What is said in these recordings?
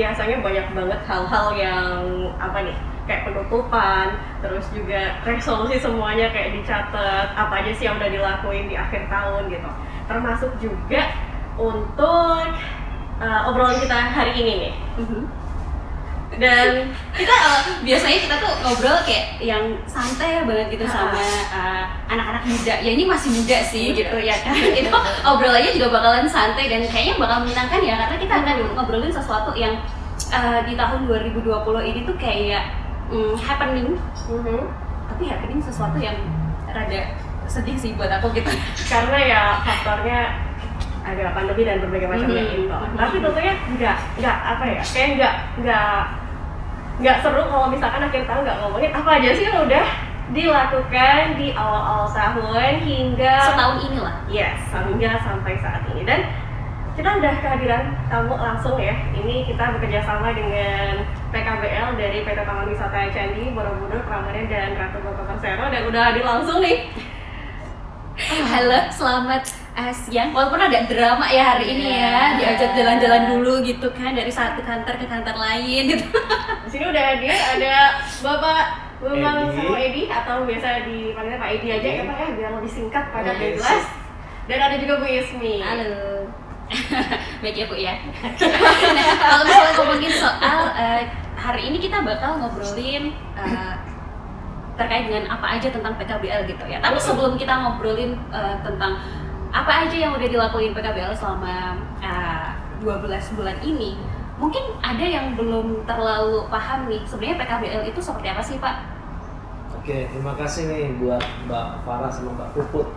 biasanya banyak banget hal-hal yang apa nih kayak penutupan, terus juga resolusi semuanya kayak dicatat apa aja sih yang udah dilakuin di akhir tahun gitu. Termasuk juga untuk uh, obrolan kita hari ini nih. Mhm. Dan kita uh, biasanya kita tuh ngobrol kayak yang santai banget gitu sama uh, anak-anak muda ya ini masih muda sih gitu ya kan itu obrolannya juga bakalan santai dan kayaknya bakal menyenangkan ya karena kita akan ngobrolin sesuatu yang uh, di tahun 2020 ini tuh kayak mm, happening mhm. tapi happening sesuatu yang rada sedih sih buat aku gitu karena ya faktornya ada pandemi dan berbagai macamnya Mhm. itu. Mhm. Tapi tentunya nggak nggak apa ya, kayak nggak nggak nggak seru kalau misalkan akhir tahun nggak ngomongin apa aja sih yang udah dilakukan di awal-awal tahun hingga setahun inilah yes hingga sampai saat ini dan kita udah kehadiran tamu langsung ya. Ini kita bekerja sama dengan PKBL dari PT Taman Wisata Candi, Borobudur, Prambanan, dan Ratu Boko Persero dan udah hadir langsung nih. Halo, selamat eh, siang. Walaupun ada drama ya hari ini ya, Iya. diajak jalan-jalan dulu gitu kan dari satu kantor ke kantor lain gitu. Di sini udah hadir ada Bapak Bambang Edi. sama Edi atau biasa dipanggilnya Pak Edi aja ya Pak ya biar lebih singkat padat dan Yes. jelas. Dan ada juga Bu Ismi. Halo. Baik ya Bu ya. nah, kalau misalnya ngomongin soal eh, hari ini kita bakal ngobrolin eh, terkait dengan apa aja tentang PKBL gitu ya. Tapi sebelum kita ngobrolin eh, tentang apa aja yang udah dilakuin PKBL selama eh, 12 bulan ini, mungkin ada yang belum terlalu paham nih sebenarnya PKBL itu seperti apa sih Pak? Oke, terima kasih nih buat Mbak Farah sama Mbak Puput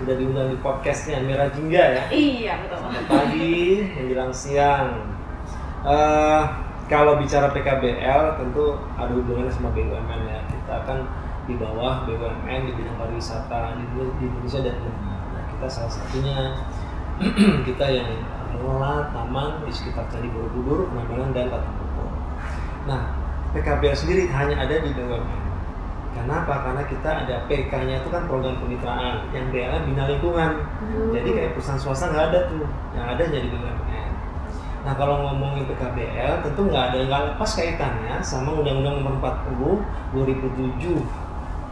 udah diundang di podcastnya Mira Jingga ya. Iya betul. Selamat pagi, menjelang siang. Eh, kalau bicara PKBL tentu ada hubungannya sama BUMN ya. Kita akan di bawah BUMN di bidang pariwisata di, di Indonesia dan dunia. Nah, kita salah satunya kita yang mengelola taman di sekitar Candi Borobudur, Penambangan dan Batu Boko. Nah, PKBL sendiri hanya ada di BUMN. Kenapa? Karena kita ada PK-nya itu kan program kemitraan, yang BLM bina lingkungan. Jadi kayak perusahaan swasta nggak ada tuh, yang ada jadi BUMN. Nah kalau ngomongin PKBL tentu nggak ada nggak lepas kaitannya sama Undang-Undang Nomor 40 2007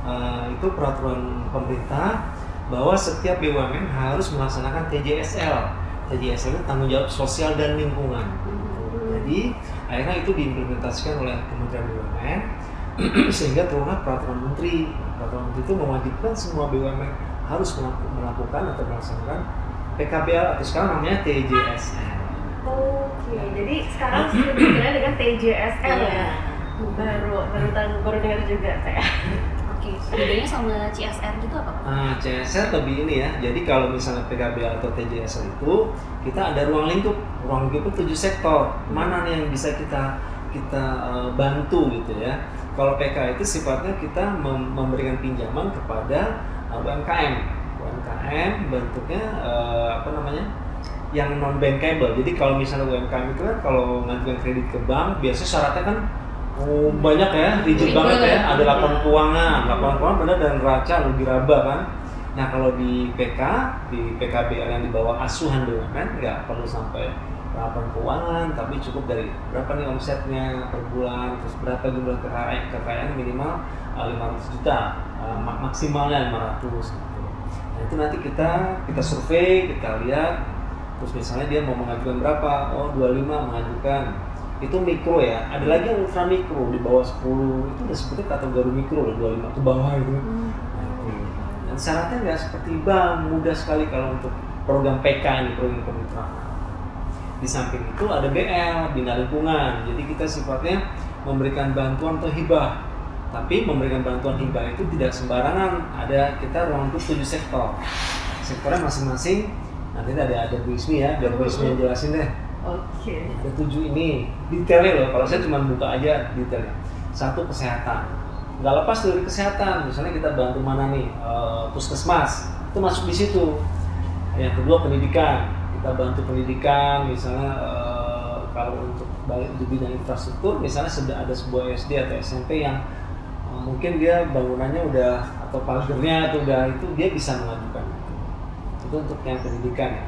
Eh, itu peraturan pemerintah bahwa setiap BUMN harus melaksanakan TJSL. TJSL itu tanggung jawab sosial dan lingkungan. Jadi akhirnya itu diimplementasikan oleh Kementerian BUMN sehingga turunlah peraturan menteri. Peraturan menteri itu mewajibkan semua BUMN harus melaku- melakukan atau melaksanakan PKBL atau sekarang namanya TJSL. Oke, jadi sekarang sudah berjalan dengan TJSL ya. Baru baru tahu- baru dengar juga saya. Bedanya sama CSR gitu apa? Nah, CSR lebih ini ya. Jadi kalau misalnya PKBL atau TJSL itu kita ada ruang lingkup. Ruang lingkup itu tujuh sektor. Mana nih yang bisa kita kita eh, bantu gitu ya. Kalau PK itu sifatnya kita mem- memberikan pinjaman kepada eh, UMKM. UMKM bentuknya eh, apa namanya? yang non bankable. Jadi kalau misalnya UMKM itu kan kalau ngajuin kredit ke bank, biasanya syaratnya kan oh, banyak ya, rigid banget ya. Ada laporan keuangan, laporan keuangan benar dan raca lebih raba kan. Nah kalau di PK, di PKBL yang di bawah asuhan BUMN nggak perlu sampai laporan keuangan, tapi cukup dari berapa nih omsetnya per bulan, terus berapa jumlah kekayaan, kekayaan minimal uh, 500 juta, uh, mak- maksimalnya 500 gitu. Nah itu nanti kita kita survei, kita lihat, terus misalnya dia mau mengajukan berapa, oh 25 mengajukan, itu mikro ya, ada lagi yang ultra mikro di bawah 10, itu udah sebetulnya kategori mikro loh, 25 ke bawah itu. Nah, itu. Dan syaratnya nggak seperti bank, mudah sekali kalau untuk program PK ini, program kemitraan. Di samping itu ada BL, Bina Lingkungan. Jadi kita sifatnya memberikan bantuan atau hibah. Tapi memberikan bantuan hibah itu tidak sembarangan. Ada kita ruang untuk tujuh sektor. Sektornya masing-masing. Nanti ada ada Bu Ismi ya, biar Bu Ismi yang jelasin deh. Oke. Ada tujuh ini detailnya loh. Kalau saya cuma buka aja detailnya. Satu kesehatan. Nggak lepas dari kesehatan. Misalnya kita bantu mana nih Eh, puskesmas itu masuk di situ. Yang kedua pendidikan. Kita bantu pendidikan. Misalnya eh, kalau untuk balik di bidang infrastruktur, misalnya sudah ada sebuah SD atau SMP yang eh, mungkin dia bangunannya udah atau pagernya atau udah itu dia bisa mengajukan itu untuk yang pendidikan ya.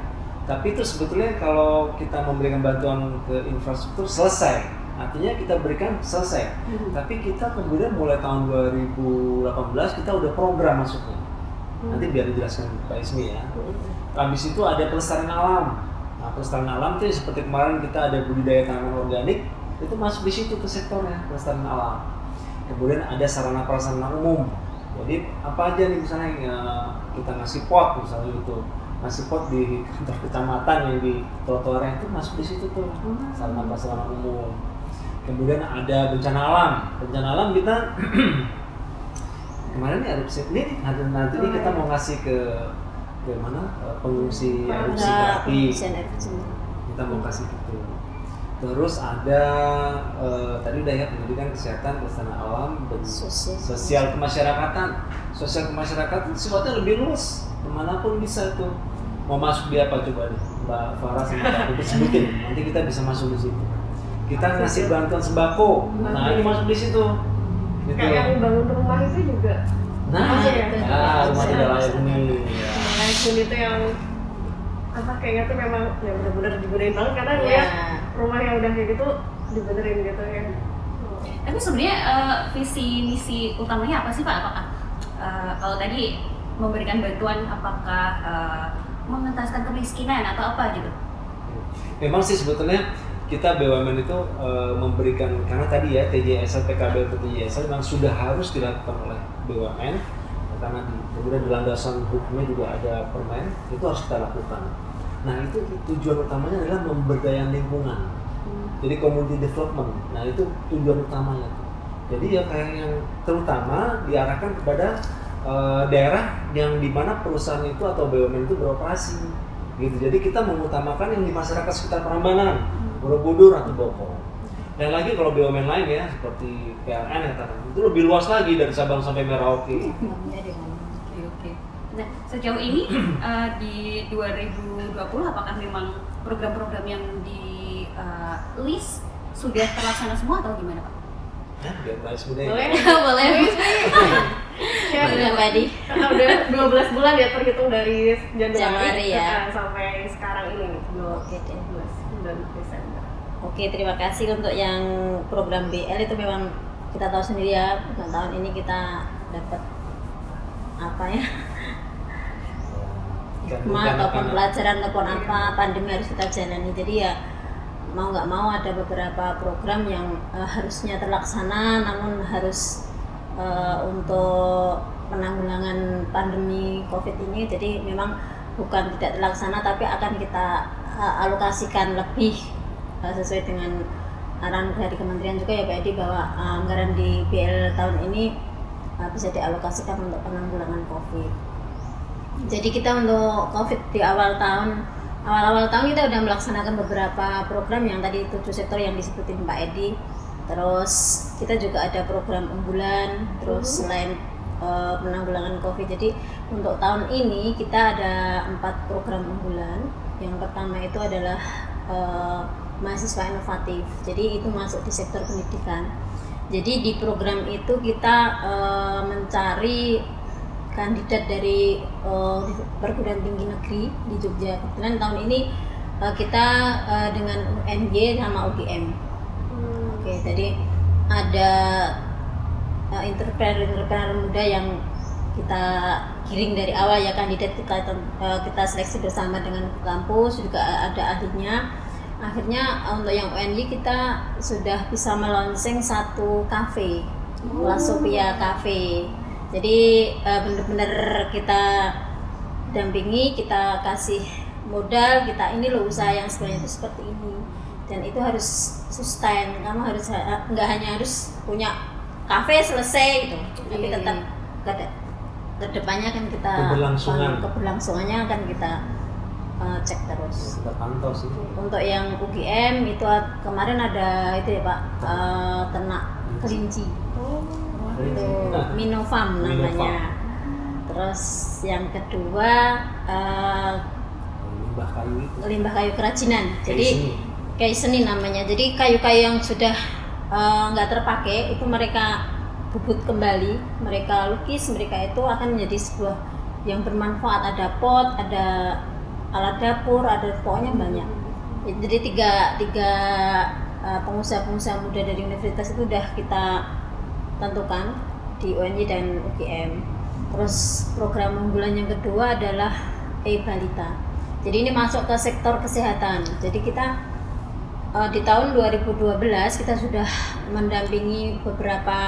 Tapi itu sebetulnya kalau kita memberikan bantuan ke infrastruktur selesai, artinya kita berikan selesai. Hmm. Tapi kita kemudian mulai tahun 2018 kita udah program masuknya. Nanti biar dijelaskan Pak Ismi ya. Habis itu ada pelestarian alam. Nah, pelestarian alam itu seperti kemarin kita ada budidaya tanaman organik, itu masuk di situ ke sektornya pelestarian alam. Kemudian ada sarana prasarana umum. Jadi apa aja nih misalnya ya, kita ngasih pot misalnya gitu, ngasih pot di kantor kecamatan yang di trotoarnya itu masuk di situ tuh sarana prasarana umum. Kemudian ada bencana alam. Bencana alam kita kemarin nih erupsi ini nanti nanti nih kita mau ngasih ke ke mana eh, pengungsi erupsi erupsi. kita mau kasih itu terus ada eh, tadi udah ya pendidikan kesehatan kelestarian alam dan Sosial. sosial kemasyarakatan sosial kemasyarakatan sifatnya lebih luas ke mana pun bisa tuh mau masuk di apa coba nih Mbak Farah sama Mbak Putri sebutin nanti kita bisa masuk di situ kita ngasih bantuan sembako nah ini masuk di situ gitu. Kayak yang bangun rumah itu juga. nah ya? ah, rumah tidak layak huni ya. Layak huni itu yang apa kayaknya tuh memang ya benar-benar dibenerin banget karena Ya. lihat rumah yang udah kayak gitu dibenerin gitu ya. Tapi sebenarnya eh, visi misi utamanya apa sih Pak? Apakah eh, kalau tadi memberikan bantuan apakah eh, mengentaskan kemiskinan atau apa gitu? Memang sih sebetulnya kita BUMN itu eh, memberikan karena tadi ya TJSL PKB atau TJSL memang sudah harus dilakukan oleh BUMN karena di, kemudian di landasan hukumnya juga ada permen itu harus kita lakukan. Nah itu tujuan utamanya adalah pemberdayaan lingkungan. Jadi community development. Nah itu tujuan utamanya. Jadi ya kayak yang terutama diarahkan kepada eh, daerah yang di mana perusahaan itu atau BUMN itu beroperasi. Gitu. Jadi kita mengutamakan yang di masyarakat sekitar Prambanan, Borobudur atau Bogor. Dan lagi kalau BUMN lain ya seperti PLN ya itu lebih luas lagi dari Sabang sampai Merauke. Mana? Oke oke. Nah sejauh ini eh, di 2020 apakah memang program-program yang di eh, list sudah terlaksana semua atau gimana Pak? Mbak Ismi deh. Boleh. Boleh. Ya, Boleh, Mbak Di. Karena udah 12 bulan ya terhitung dari Januari, Januari, ya. eh, sampai sekarang ini Oke deh. 12 bulan Desember. Oke, terima kasih untuk yang program BL itu memang kita tahu sendiri ya, tahun ini kita dapat apa ya, hikmah ataupun pelajaran ataupun apa pandemi harus kita jalani. Jadi ya mau nggak mau ada beberapa program yang eh, harusnya terlaksana, namun harus eh, untuk penanggulangan pandemi COVID ini. Jadi memang bukan tidak terlaksana, tapi akan kita eh, alokasikan lebih eh, sesuai dengan arahan dari kementerian juga ya Pak Edi bahwa eh, anggaran di BL tahun ini eh, bisa dialokasikan untuk penanggulangan COVID. Jadi kita untuk COVID di awal tahun awal-awal tahun kita udah melaksanakan beberapa program yang tadi tujuh sektor yang disebutin Pak Edi. Terus kita juga ada program unggulan, terus selain eh, penanggulangan COVID. Jadi untuk tahun ini kita ada empat program unggulan. Yang pertama itu adalah eh, mahasiswa inovatif. Jadi itu masuk di sektor pendidikan. Jadi di program itu kita eh, mencari kandidat dari eh, perguruan tinggi negeri di Jogja. Kebetulan tahun ini eh, kita eh, dengan UNY sama UGM. Oke, jadi ada eh, entrepreneur-entrepreneur muda yang kita giring dari awal ya kandidat kita eh, kita seleksi bersama dengan kampus juga ada ahlinya. Akhirnya untuk yang UNY kita sudah bisa melonseng satu kafe, La Sophia Cafe. Jadi eh, benar-benar kita dampingi, kita kasih modal, kita ini loh usaha yang sebenarnya itu seperti ini dan itu harus sustain. Kamu harus nggak hanya harus punya kafe selesai gitu, tapi Iya, tetap ke ke depannya kan kita Keberlangsungan. keberlangsungannya akan kita eh, cek terus. Kita pantau sih. Untuk yang UGM itu a- kemarin ada itu ya Pak eh, ternak kelinci itu Minofarm namanya. Minofarm. Terus yang kedua eh, Limbah kayu itu. limbah kayu kerajinan. Kayak Jadi seni. kayak seni namanya. Jadi kayu-kayu yang sudah eh, nggak terpakai itu mereka bubut kembali, mereka lukis, mereka itu akan menjadi sebuah yang bermanfaat. Ada pot, ada alat dapur ada pokoknya banyak jadi tiga tiga uh, pengusaha-pengusaha muda dari universitas itu udah kita tentukan di UNY dan UGM terus program unggulan yang kedua adalah e-balita. Jadi ini masuk ke sektor kesehatan. Jadi kita uh, di tahun 2012 kita sudah mendampingi beberapa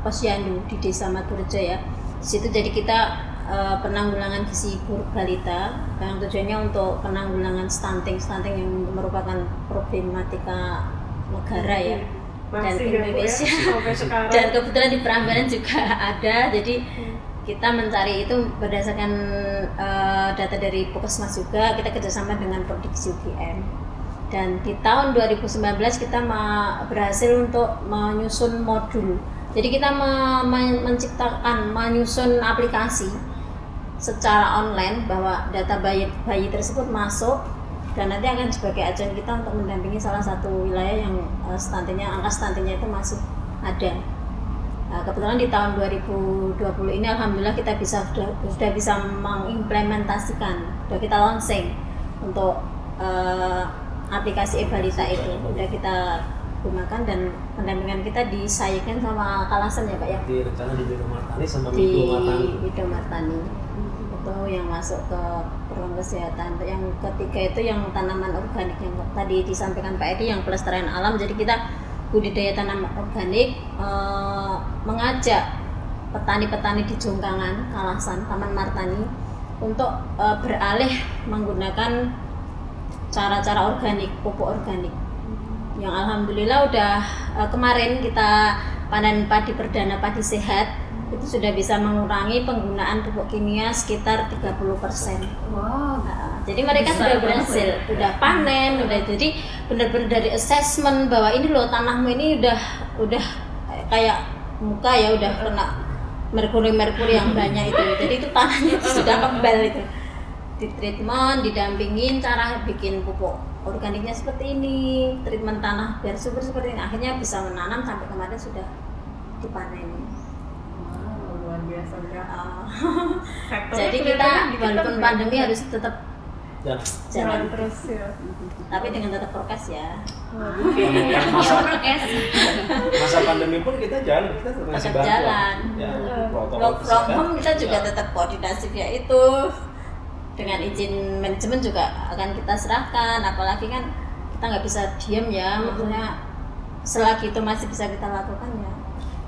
posyandu di desa Maturja ya. Di situ jadi kita uh, penanggulangan gizi buruk balita yang tujuannya untuk penanggulangan stunting stunting yang merupakan problematika negara ya dan Masih ya, ya, Indonesia. Sekarang. dan kebetulan di Prambanan juga ada. Jadi kita mencari itu berdasarkan uh, data dari Puskesmas juga. Kita kerjasama dengan Prodiksi UGM dan di tahun 2019 kita berhasil untuk menyusun modul. Jadi kita me- menciptakan menyusun aplikasi secara online bahwa data bayi bayi tersebut masuk dan nanti akan sebagai acuan kita untuk mendampingi salah satu wilayah yang uh, stuntingnya angka stuntingnya itu masih ada. Nah, kebetulan di tahun 2020 ini alhamdulillah kita bisa sudah, sudah bisa mengimplementasikan, sudah kita launching untuk uh, aplikasi e-balita itu. Sudah kita gunakan dan pendampingan kita disayangkan sama Kalasan ya Pak ya? Di rencana di Bino Martani sama di Martani. Martani. Itu yang masuk ke program kesehatan. Yang ketiga itu yang tanaman organik yang tadi disampaikan Pak Edi yang pelestarian alam. Jadi kita budidaya tanaman organik eh, mengajak petani-petani di Jongkangan Kalasan Taman Martani untuk eh, beralih menggunakan cara-cara organik pupuk organik. Yang alhamdulillah udah eh, kemarin kita panen padi perdana padi sehat itu sudah bisa mengurangi penggunaan pupuk kimia sekitar 30%. Wow. Nah, jadi mereka Besar sudah berhasil, ya. udah panen, udah jadi benar-benar dari assessment bahwa ini loh tanahmu ini udah udah kayak muka ya udah kena merkuri merkuri yang banyak itu. Jadi itu tanahnya itu sudah kebal itu. Di treatment, didampingin cara bikin pupuk organiknya seperti ini, treatment tanah biar subur seperti ini. Akhirnya bisa menanam sampai kemarin sudah dipanen. Biasa ya. Ah, jadi kita walaupun pandemi harus tetap jalan. Jalan terus ya. tapi dengan tetap prokes ya. Ya, prokes. masa pandemi pun kita jalan kita tetap masih tetap bantu. jalan. Ya, work from home kita juga Ya. tetap koordinasi via itu. Dengan izin manajemen juga akan kita serahkan. Apalagi kan kita nggak bisa diem ya maksudnya selagi itu masih bisa kita lakukan ya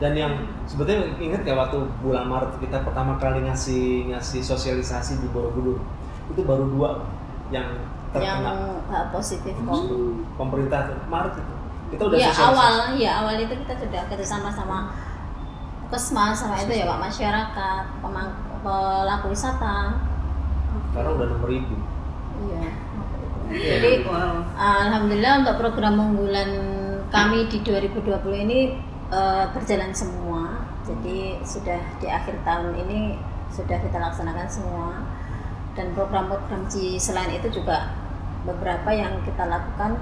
dan yang sebetulnya ingat gak waktu bulan Maret kita pertama kali ngasih ngasih sosialisasi di Borobudur? Itu baru dua yang yang terkena uh, positif kok. Pemerintah Maret itu. Kita udah ya sosialisasi. awal ya awal itu kita sudah kerjasama sama Kesmas sama itu ya pak masyarakat pemang- pelaku wisata. Karena udah enam ribu. Iya. Jadi Wow. Alhamdulillah untuk program unggulan kami di 2020 ini eh, berjalan semua. Jadi sudah di akhir tahun ini sudah kita laksanakan semua. Dan program-program di selain itu juga beberapa yang kita lakukan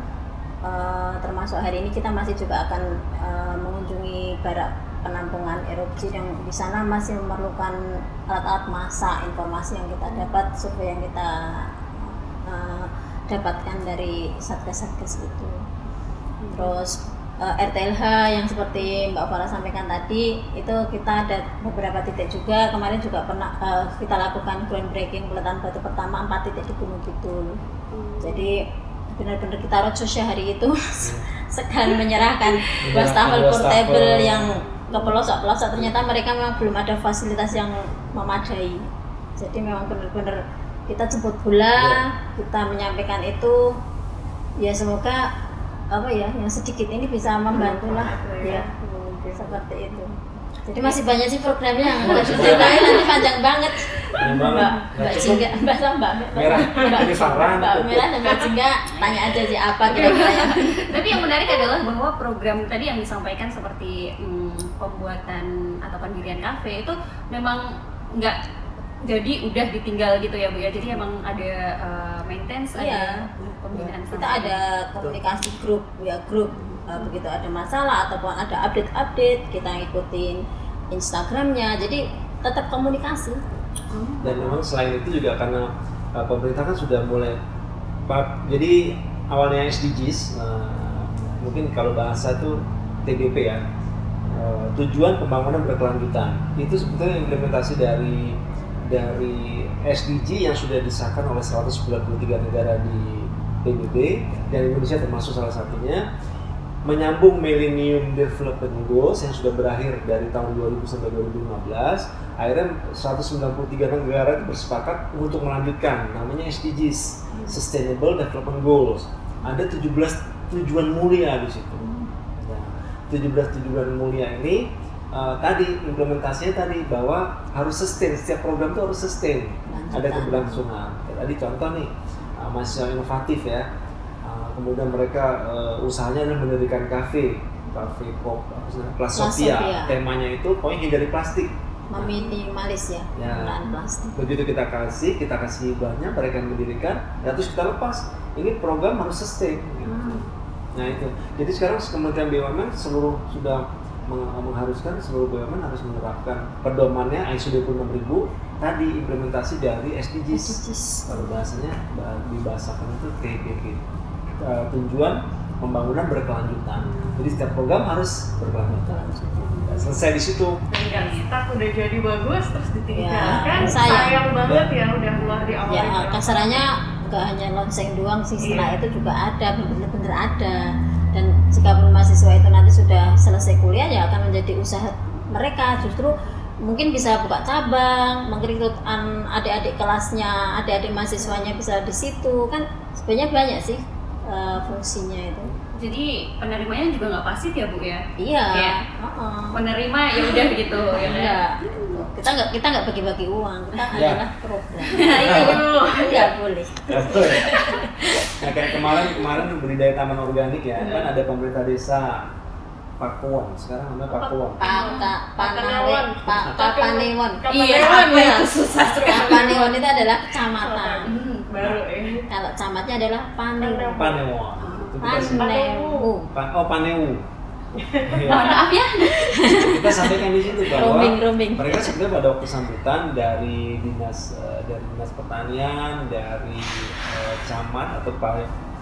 eh, termasuk hari ini kita masih juga akan eh, mengunjungi barak penampungan erupsi yang di sana masih memerlukan alat-alat masak informasi yang kita dapat survei yang kita eh, dapatkan dari satgas-satgas itu. Terus eh, RTLH yang seperti Mbak Farah sampaikan tadi itu kita ada beberapa titik juga kemarin juga pernah eh, kita lakukan groundbreaking peletakan batu pertama empat titik di Gunung Kidul. Jadi benar-benar kita roadshow sehari itu sekali menyerahkan Menyerahkan wastafel wastafel. portable yang ke pelosok-pelosok ternyata mereka memang belum ada fasilitas yang memadai. Jadi memang benar-benar kita jemput bola, Iya. kita menyampaikan itu ya semoga apa ya yang sedikit ini bisa membantu lah ya seperti itu. Jadi masih banyak sih programnya yang harus diceritain nanti panjang banget. Mbak Mbak. Jingga, Mbak sama Mbak Merah. Mbak, Merah dan Mbak Jingga tanya aja sih apa kira-kira yang Tapi yang menarik adalah bahwa program tadi yang disampaikan seperti hmm, pembuatan atau pendirian kafe itu memang nggak jadi udah ditinggal gitu ya bu ya. Jadi emang ada uh, maintenance, Iya. ada pembinaan kita sama- ada komunikasi grup ya grup Uh, begitu ada masalah ataupun ada update-update kita ngikutin Instagramnya. Jadi tetap komunikasi. Dan memang selain itu juga karena uh, pemerintah kan sudah mulai jadi awalnya SDGs uh, mungkin kalau bahasa itu TBP ya uh, tujuan pembangunan berkelanjutan. Itu sebetulnya implementasi dari dari SDG yang sudah disahkan oleh 193 negara di PBB dan Indonesia termasuk salah satunya menyambung Millennium Development Goals yang sudah berakhir dari tahun 2000 sampai 2015 akhirnya 193 negara itu bersepakat untuk melanjutkan namanya SDGs Sustainable Development Goals. Ada 17 tujuan mulia di situ. Nah, 17 tujuan mulia ini eh, tadi implementasinya tadi bahwa harus sustain setiap program itu harus sustain ada Lanjutan. keberlangsungan tadi contoh nih eh, mahasiswa inovatif ya Eh, kemudian mereka eh, usahanya adalah mendirikan kafe kafe pop? Kelas Sofia temanya itu pokoknya hindari plastik meminimalis ya Ya. penggunaan plastik begitu kita kasih kita kasih hibahnya mereka mendirikan ya terus kita lepas ini program harus sustain gitu. Hmm. nah itu jadi sekarang Kementerian BUMN seluruh sudah mengharuskan seluruh BUMN harus menerapkan pedomannya ISO 26000 tadi implementasi dari SDGs SDGs. kalau bahasanya bah- dibahasakan itu TPP Eh, tujuan pembangunan berkelanjutan. Jadi setiap program harus berkelanjutan. Ya, selesai di situ. Dan stuck udah jadi bagus terus ditinggalkan Ya, sayang. sayang banget ya. udah mulai di awal ya kasarannya nggak hanya lonceng doang sih setelah Iya. itu juga ada bener-bener ada jika pun mahasiswa itu nanti sudah selesai kuliah ya akan menjadi usaha mereka justru mungkin bisa buka cabang mengrekrut an- adik-adik kelasnya adik-adik mahasiswanya bisa di situ kan sebenarnya banyak sih eh, fungsinya itu Jadi penerimanya juga nggak pasti ya bu ya. iya Kayak heeh. Menerima ya udah gitu ya kan. enggak kita nggak kita nggak bagi-bagi uang kita Ya. adalah program Itu. nggak boleh Ya, betul ya. Nah, kayak kemarin kemarin budidaya taman organik ya, kan ada pemerintah desa Pakuan, sekarang namanya Pakuan. Paka, Pakanewon. Panawe, Pa- Papanewon. Iya, apa itu susah sekali. Papanewon itu adalah kecamatan. Hmm. baru ya Kalau camatnya adalah Panewon. Panewon. Itu kita, Panewu. Pa- oh Panewu. Mohon Ya, maaf ya. kita sampaikan di situ bahwa Roaming, roaming. mereka sebenarnya pada waktu sambutan dari dinas eh, dari dinas pertanian, dari eh, camat atau Pak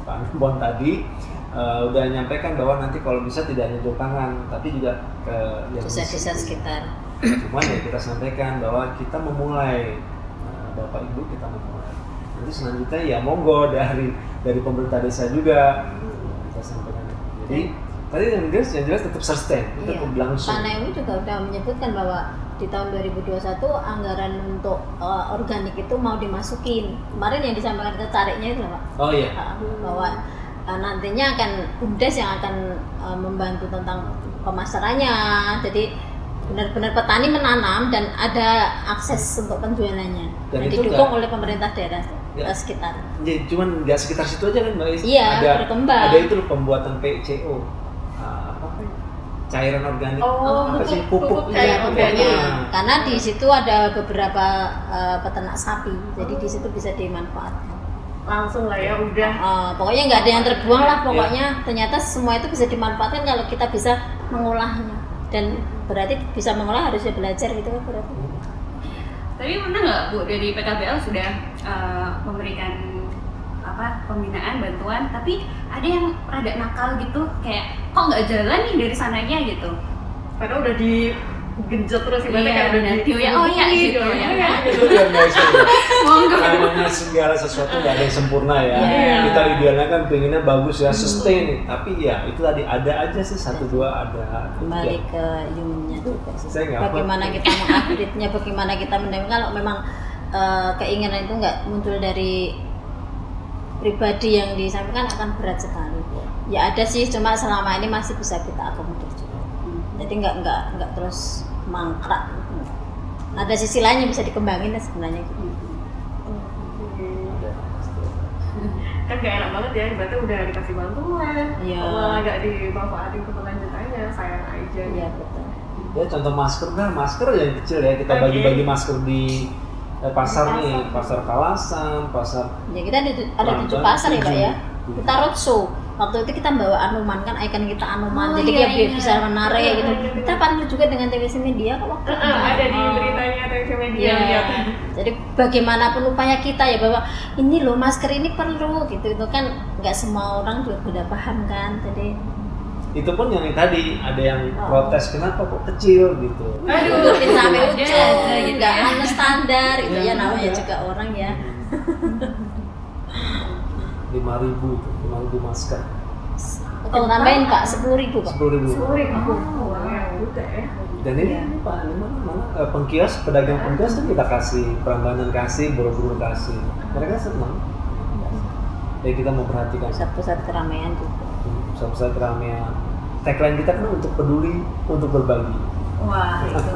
Pak Bon tadi eh, udah nyampaikan bahwa nanti kalau bisa tidak hanya Jokangan tapi juga ke Desa-desa sekitar. Cuman ya kita sampaikan bahwa kita memulai Nah, Bapak Ibu kita memulai. Nanti selanjutnya ya monggo dari dari pemerintah desa juga kita sampaikan. Jadi tadi yang jelas yang jelas tetap sustain, tetap Iya. berlangsung. Panewu juga sudah menyebutkan bahwa di tahun 2021 anggaran untuk eh, organik itu mau dimasukin. Kemarin yang disampaikan tertariknya itu Pak. Oh iya. Uh, bahwa uh, nantinya akan BUMDes yang akan uh, membantu tentang pemasarannya. Jadi benar-benar petani menanam dan ada akses untuk penjualannya. Dan itu didukung nggak- oleh pemerintah daerah Ya. uh, sekitar. Jadi cuman nggak sekitar situ aja kan Mbak Is? Iya, ada, berkembang. Ada itu pembuatan PCO. Cairan organik. Oh, apa sih? pupuk- Pupuk pupuk iya, cair pupuk. organik. Nah, Karena di situ ada beberapa uh, peternak sapi, jadi di situ bisa dimanfaatkan. langsung lah ya udah Uh, pokoknya nggak ada yang terbuang Iya. lah pokoknya ternyata semua itu bisa dimanfaatkan kalau kita bisa mengolahnya dan berarti bisa mengolah harusnya belajar gitu kan berarti Tapi pernah nggak bu dari PKBL sudah eh, memberikan apa pembinaan bantuan, tapi ada yang rada nakal gitu, kayak kok nggak jalan nih dari sananya gitu. padahal udah digenjot terus ibaratnya Iya, kayak udah di Ya, oh iya, gitu, ya kan? itu dia guys. Monggo. namanya segala sesuatu nggak ada yang sempurna ya. Iya. Kita idealnya kan pengennya bagus ya, sustain. Tapi ya itu tadi ada aja sih satu dua ada. kembali Ya. ke humannya juga sih. Bagaimana kita mengupdate-nya bagaimana kita mendampingi kalau memang uh, keinginan itu nggak muncul dari pribadi yang disampaikan akan berat sekali. Ya ada sih cuma selama ini masih bisa kita akomodir juga. Jadi nggak nggak nggak terus mangkrak. Ada sisi lain yang bisa dikembangin lah sebenarnya. Kan gak enak banget ya berarti udah dikasih bantuan. Iya. malah gak dimanfaatin ke kelanjutannya sayang aja. Iya betul. Ya contoh masker kan masker yang kecil ya kita bagi-bagi masker di eh, pasar Di nih, pasar Kalasan, pasar ya kita ada, ada tujuh pasar ya pak ya kita roadshow waktu itu kita bawa Anoman kan icon kita Anoman Oh, jadi iya, dia iya. bisa menarik Iya, gitu iya, iya. kita panggil juga dengan TVC Media kok waktu itu. ada di Oh. beritanya TV media Iya. lihat. Jadi bagaimanapun upaya kita ya bahwa ini loh masker ini perlu gitu itu kan nggak semua orang juga udah paham kan jadi itu pun yang tadi ada yang Oh. protes kenapa kok kecil? gitu. Aduh. tutupin sampai ujung gitu nggak ya. anu standar itu Iya, ya namanya iya. juga orang ya. Lima ribu itu lima ribu masker. Kalau tambahin pak sepuluh ribu pak sepuluh ribu. Sorry, aku lumayan juga ya. dan ini Iya. pak ini mana mana? Eh, pengkios pedagang pengkios tuh kita kasih perambanan kasih buru-buru kasih. Mereka senang. Ya kita memperhatikan pusat-pusat keramaian juga. Pusat-pusat keramaian tagline kita kan untuk peduli untuk berbagi Wah, itu.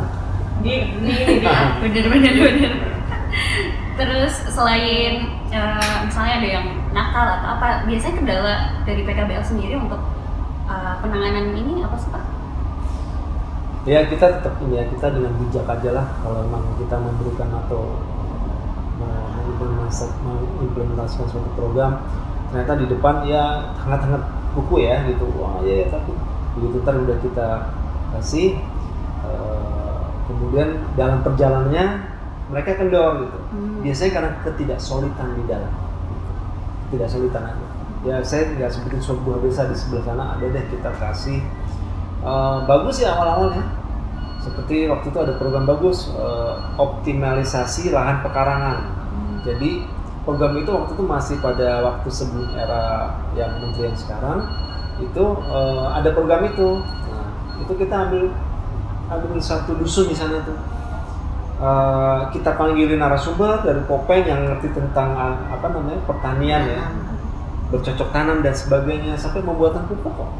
Di, di ini dia. bener bener bener terus selain eh, misalnya ada yang nakal atau apa biasanya kendala dari PKBL sendiri untuk eh, penanganan ini apa sih pak? ya kita tetap ini ya kita dengan bijak aja lah kalau memang kita memberikan atau mengimplementasi- mengimplementasikan suatu program ternyata di depan ya hangat-hangat buku ya gitu wah ya, ya tapi begitu ntar udah kita kasih eh, kemudian dalam perjalanannya mereka kendor gitu. Biasanya karena ketidaksolidan di dalam. Ketidaksolidan aja ya saya nggak sebutin sebuah desa di sebelah sana ada deh kita kasih. Eh, bagus ya awal-awalnya. Seperti waktu itu ada program bagus eh, optimalisasi lahan pekarangan. Jadi program itu waktu itu masih pada waktu sebelum era yang menteri yang sekarang itu eh, ada program itu. Nah, itu kita ambil ambil satu dusun di sana tuh. Eh, kita panggilin narasumber dari Popeng yang ngerti tentang ah, apa namanya pertanian ya. Bercocok tanam dan sebagainya sampai pembuatan pupuk kok.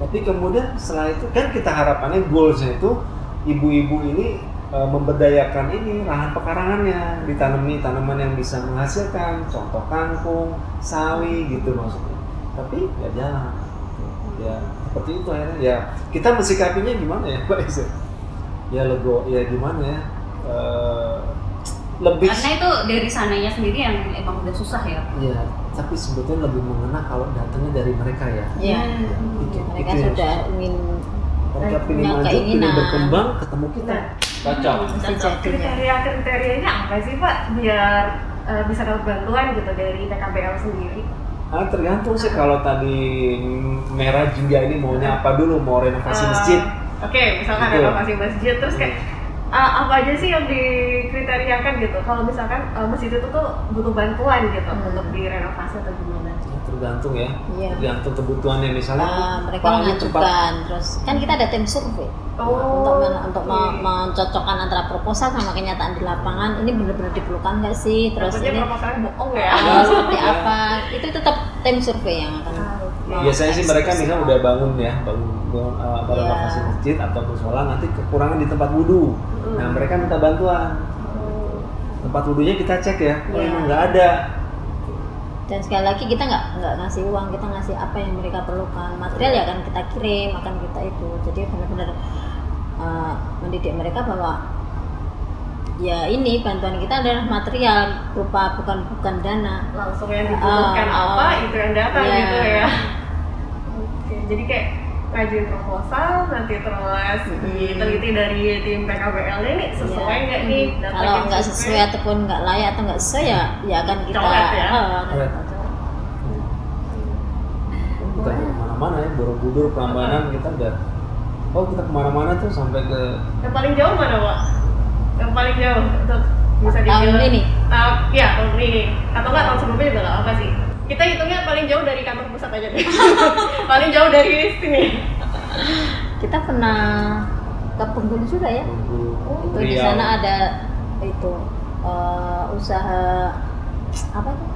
Tapi kemudian setelah itu kan kita harapannya goalsnya itu ibu-ibu ini e, memberdayakan ini lahan pekarangannya. Ditanami tanaman yang bisa menghasilkan contoh kangkung sawi gitu maksudnya. Tapi nggak jalan ya seperti itu akhirnya ya kita mensikapinya gimana ya Pak Isa ya lego ya gimana ya Eh, lebih Karena itu dari sananya sendiri yang emang udah susah ya. ya tapi sebetulnya lebih mengena kalau datangnya dari mereka ya ya Itu- mereka itu sudah susah. ingin mereka pilih maju, pilih keinginan. berkembang, ketemu kita, cocok. mesti jadinya Kriteria kriterianya apa sih Pak biar eh, bisa dapat bantuan gitu dari PKBL sendiri? Ah, tergantung sih kalau tadi merah jingga ini maunya apa dulu, mau renovasi Eh, masjid. Oke, misalkan Gitu. renovasi masjid terus kayak ah, apa aja sih yang dikriteriakan gitu? Kalau misalkan eh, masjid itu tuh butuh bantuan gitu Hmm. untuk direnovasi atau gimana? Ya, tergantung ya, Iya. tergantung kebutuhannya misalnya. Nah, mereka mengajukan terus kan kita ada tim survei untuk men- untuk me- oke. mencocokkan antara proposal sama kenyataan di lapangan ini benar-benar diperlukan nggak sih terus Takutnya ini proposalnya bohong ya. ah, seperti Ya. apa itu tetap tim survei yang akan. Oh, Biasanya sih mereka misalnya udah bangun ya, bangun, bangun uh, apa, Iya. renovasi masjid atau musola, nanti kekurangan di tempat wudhu. Hmm. Nah mereka minta bantuan. Oh. Tempat wudhunya kita cek ya, oh Iya. emang nggak ada. dan sekali lagi kita nggak nggak ngasih uang kita ngasih apa yang mereka perlukan material ya akan kita kirim akan kita itu jadi benar-benar uh, mendidik mereka bahwa ya ini bantuan kita adalah material berupa bukan bukan dana langsung yang dibutuhkan Ah, apa ah. itu yang datang Iya. gitu ya. Jadi kayak ngajuin proposal nanti terus Mm-mm. diteliti dari tim PKBL ini sesuai Iya. nggak nih data kalau nggak sesuai? ataupun nggak layak atau nggak sesuai ya ya akan kita Coret ya? oh, Coret. kita ke mana-mana ya, Borobudur, Prambanan kita udah. Oh kita ke mana-mana tuh sampai ke Yang paling jauh mana, Pak? Yang paling jauh untuk bisa Tahun dibilang ini? Ah, ya, tahun ini. Atau enggak tahun sebelumnya juga nggak apa sih. Kita hitungnya paling jauh dari kantor pusat aja deh. paling jauh dari sini. kita pernah ke Bengkulu juga ya Bengkulu, itu di sana ada itu eh, usaha apa itu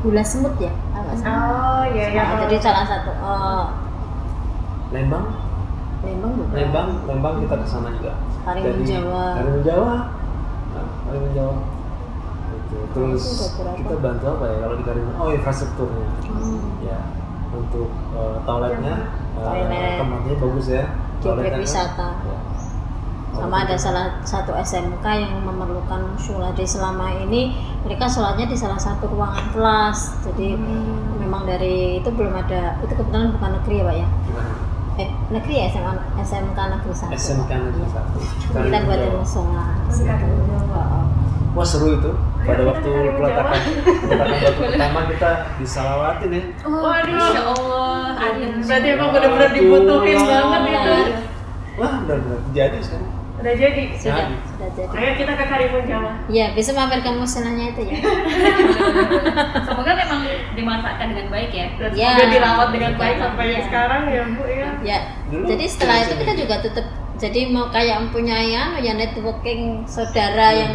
gula semut ya sih? Oh, iya iya. Nah, jadi salah satu eh, Lembang, Lembang juga Lembang, Lembang kita ke sana juga. Karimun Jawa. Karimun Jawa. Nah, Karimun Jawa. Gitu. Terus kita bantu apa ya kalau di Karimun? Oh infrastrukturnya. Hmm. Ya untuk eh, toiletnya, Toilet. tempatnya bagus ya. Di objek Toiletnya kan, wisata. ya. sama ada salah satu SMK yang memerlukan musola jadi selama ini mereka sholatnya di salah satu ruangan kelas jadi memang dari itu belum ada itu kebetulan bukan negeri ya pak ya Gimana? eh negeri ya SMA, SMK negeri satu SMK negeri satu. kita buat Jawa. musola di. Wah seru itu. Pada waktu peletakan peletakan batu pertama kita disalawatin ya. Oh, Waduh. Masya Allah. adem Berarti emang benar-benar dibutuhin banget itu. Wah benar-benar jadi sekarang. Udah jadi. sudah Jadi. sudah jadi Ayo kita ke Karimun Jawa. ya bisa mampir ke musolanya itu ya Semoga memang dimanfaatkan dengan baik ya. Dan Ya. semoga dirawat dengan baik Ya. sampai yang Ya. sekarang ya Bu ya. ya Dulu jadi setelah itu kita juga tetap jadi mau kayak mempunyai anu ya networking saudara yang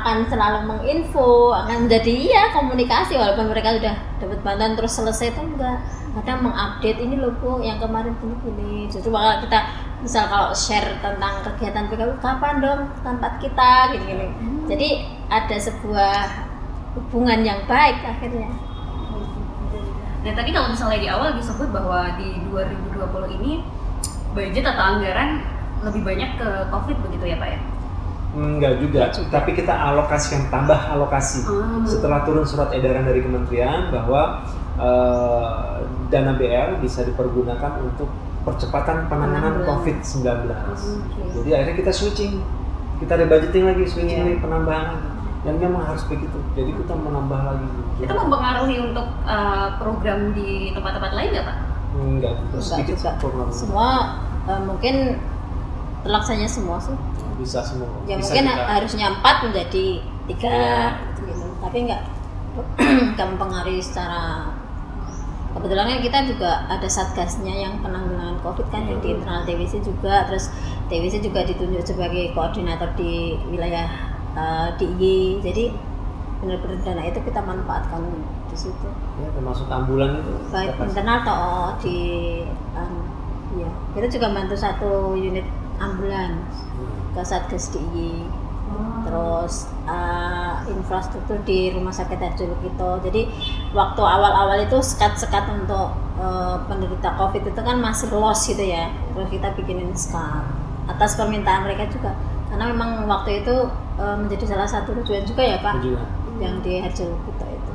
akan selalu menginfo akan menjadi iya komunikasi walaupun mereka sudah dapat bantuan terus selesai itu enggak. Kadang mengupdate ini loh bu yang kemarin gini gini justru bakal kita misal kalau share tentang kegiatan PKB kapan dong tempat kita? Gini gini jadi ada sebuah hubungan yang baik akhirnya. Dan tadi kalau misalnya di awal disebut bahwa di 2020 ini budget atau anggaran lebih banyak ke COVID begitu ya Pak ya? Enggak juga, tapi kita alokasikan tambah alokasi. Hmm. Setelah turun surat edaran dari kementerian bahwa eh, dana BL bisa dipergunakan untuk percepatan penanganan Penanggulangan. COVID-19. Oke. Jadi akhirnya kita switching, kita rebudgeting lagi, switching Iya. lagi penambahan. Dan memang harus begitu. Jadi kita menambah lagi. Itu mempengaruhi untuk uh, program di tempat-tempat lain nggak Pak? Enggak, terus Enggak sedikit juga. program semua eh, mungkin terlaksanya semua sih bisa semua. ya bisa mungkin kita- harusnya empat menjadi tiga Iya. gitu tapi nggak nggak mempengaruhi secara kebetulan kan kita juga ada satgasnya yang penanggulangan covid kan yang di internal TWC juga terus TWC juga ditunjuk sebagai koordinator di wilayah eh, DIY jadi benar-benar dana itu kita manfaatkan di situ ya, termasuk ambulan itu. baik internal atau di anu, ya kita juga bantu satu unit ambulans. Ke Satgas DIY terus eh, infrastruktur di rumah sakit Harjolo Kito jadi waktu awal-awal itu sekat-sekat untuk eh, penderita covid itu kan masih los gitu ya terus kita bikinin sekat atas permintaan mereka juga karena memang waktu itu eh, menjadi salah satu tujuan juga ya Pak Juga. yang di Harjolo Kito itu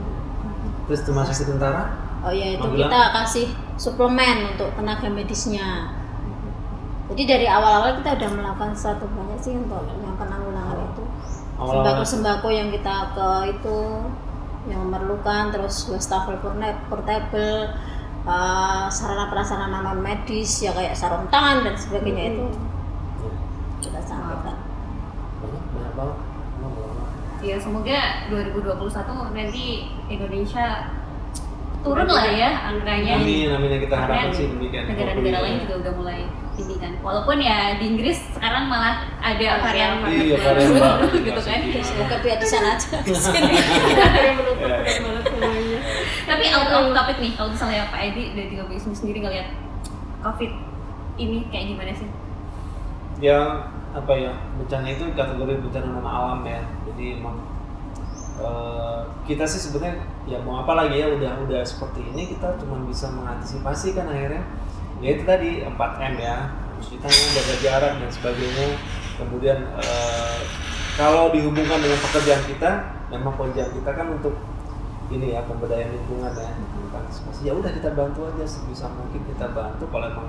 Terus sakit tentara? Oh ya itu Magelang? kita kasih suplemen untuk tenaga medisnya. Jadi dari awal-awal kita udah melakukan sesuatu banyak sih untuk yang penanggulangan itu. Awal-awal Sembako-sembako yang kita ke itu yang memerlukan terus wastafel portable eh, sarana prasarana non medis ya kayak sarung tangan dan sebagainya itu kita sampaikan. banyak banyak banget. Banyak banget. Ya semoga 2021 nanti Indonesia turun lah ya angkanya. Amin, amin yang kita harapkan Karena sih demikian. Negara-negara lain juga udah mulai ini kan. Walaupun ya di Inggris sekarang malah ada varian Iya, varian baru. gitu kan. Semoga biar di sana aja. Semuanya. Tapi out of topic nih, kalau misalnya Pak Edi dari tiga bisnis sendiri ngeliat COVID ini kayak gimana sih? Ya apa ya bencana itu kategori bencana non alam ya. Jadi emang eh, kita sih sebenarnya ya mau apa lagi ya udah udah seperti ini kita cuma bisa mengantisipasi kan akhirnya. Ya itu tadi 4M ya. Cuci tangan jaga jarak dan sebagainya. Kemudian eh, kalau dihubungkan dengan pekerjaan kita memang pekerjaan kita kan untuk ini ya pemberdayaan lingkungan ya. Antisipasi. Ya udah kita bantu aja sebisa mungkin kita bantu. Kalau emang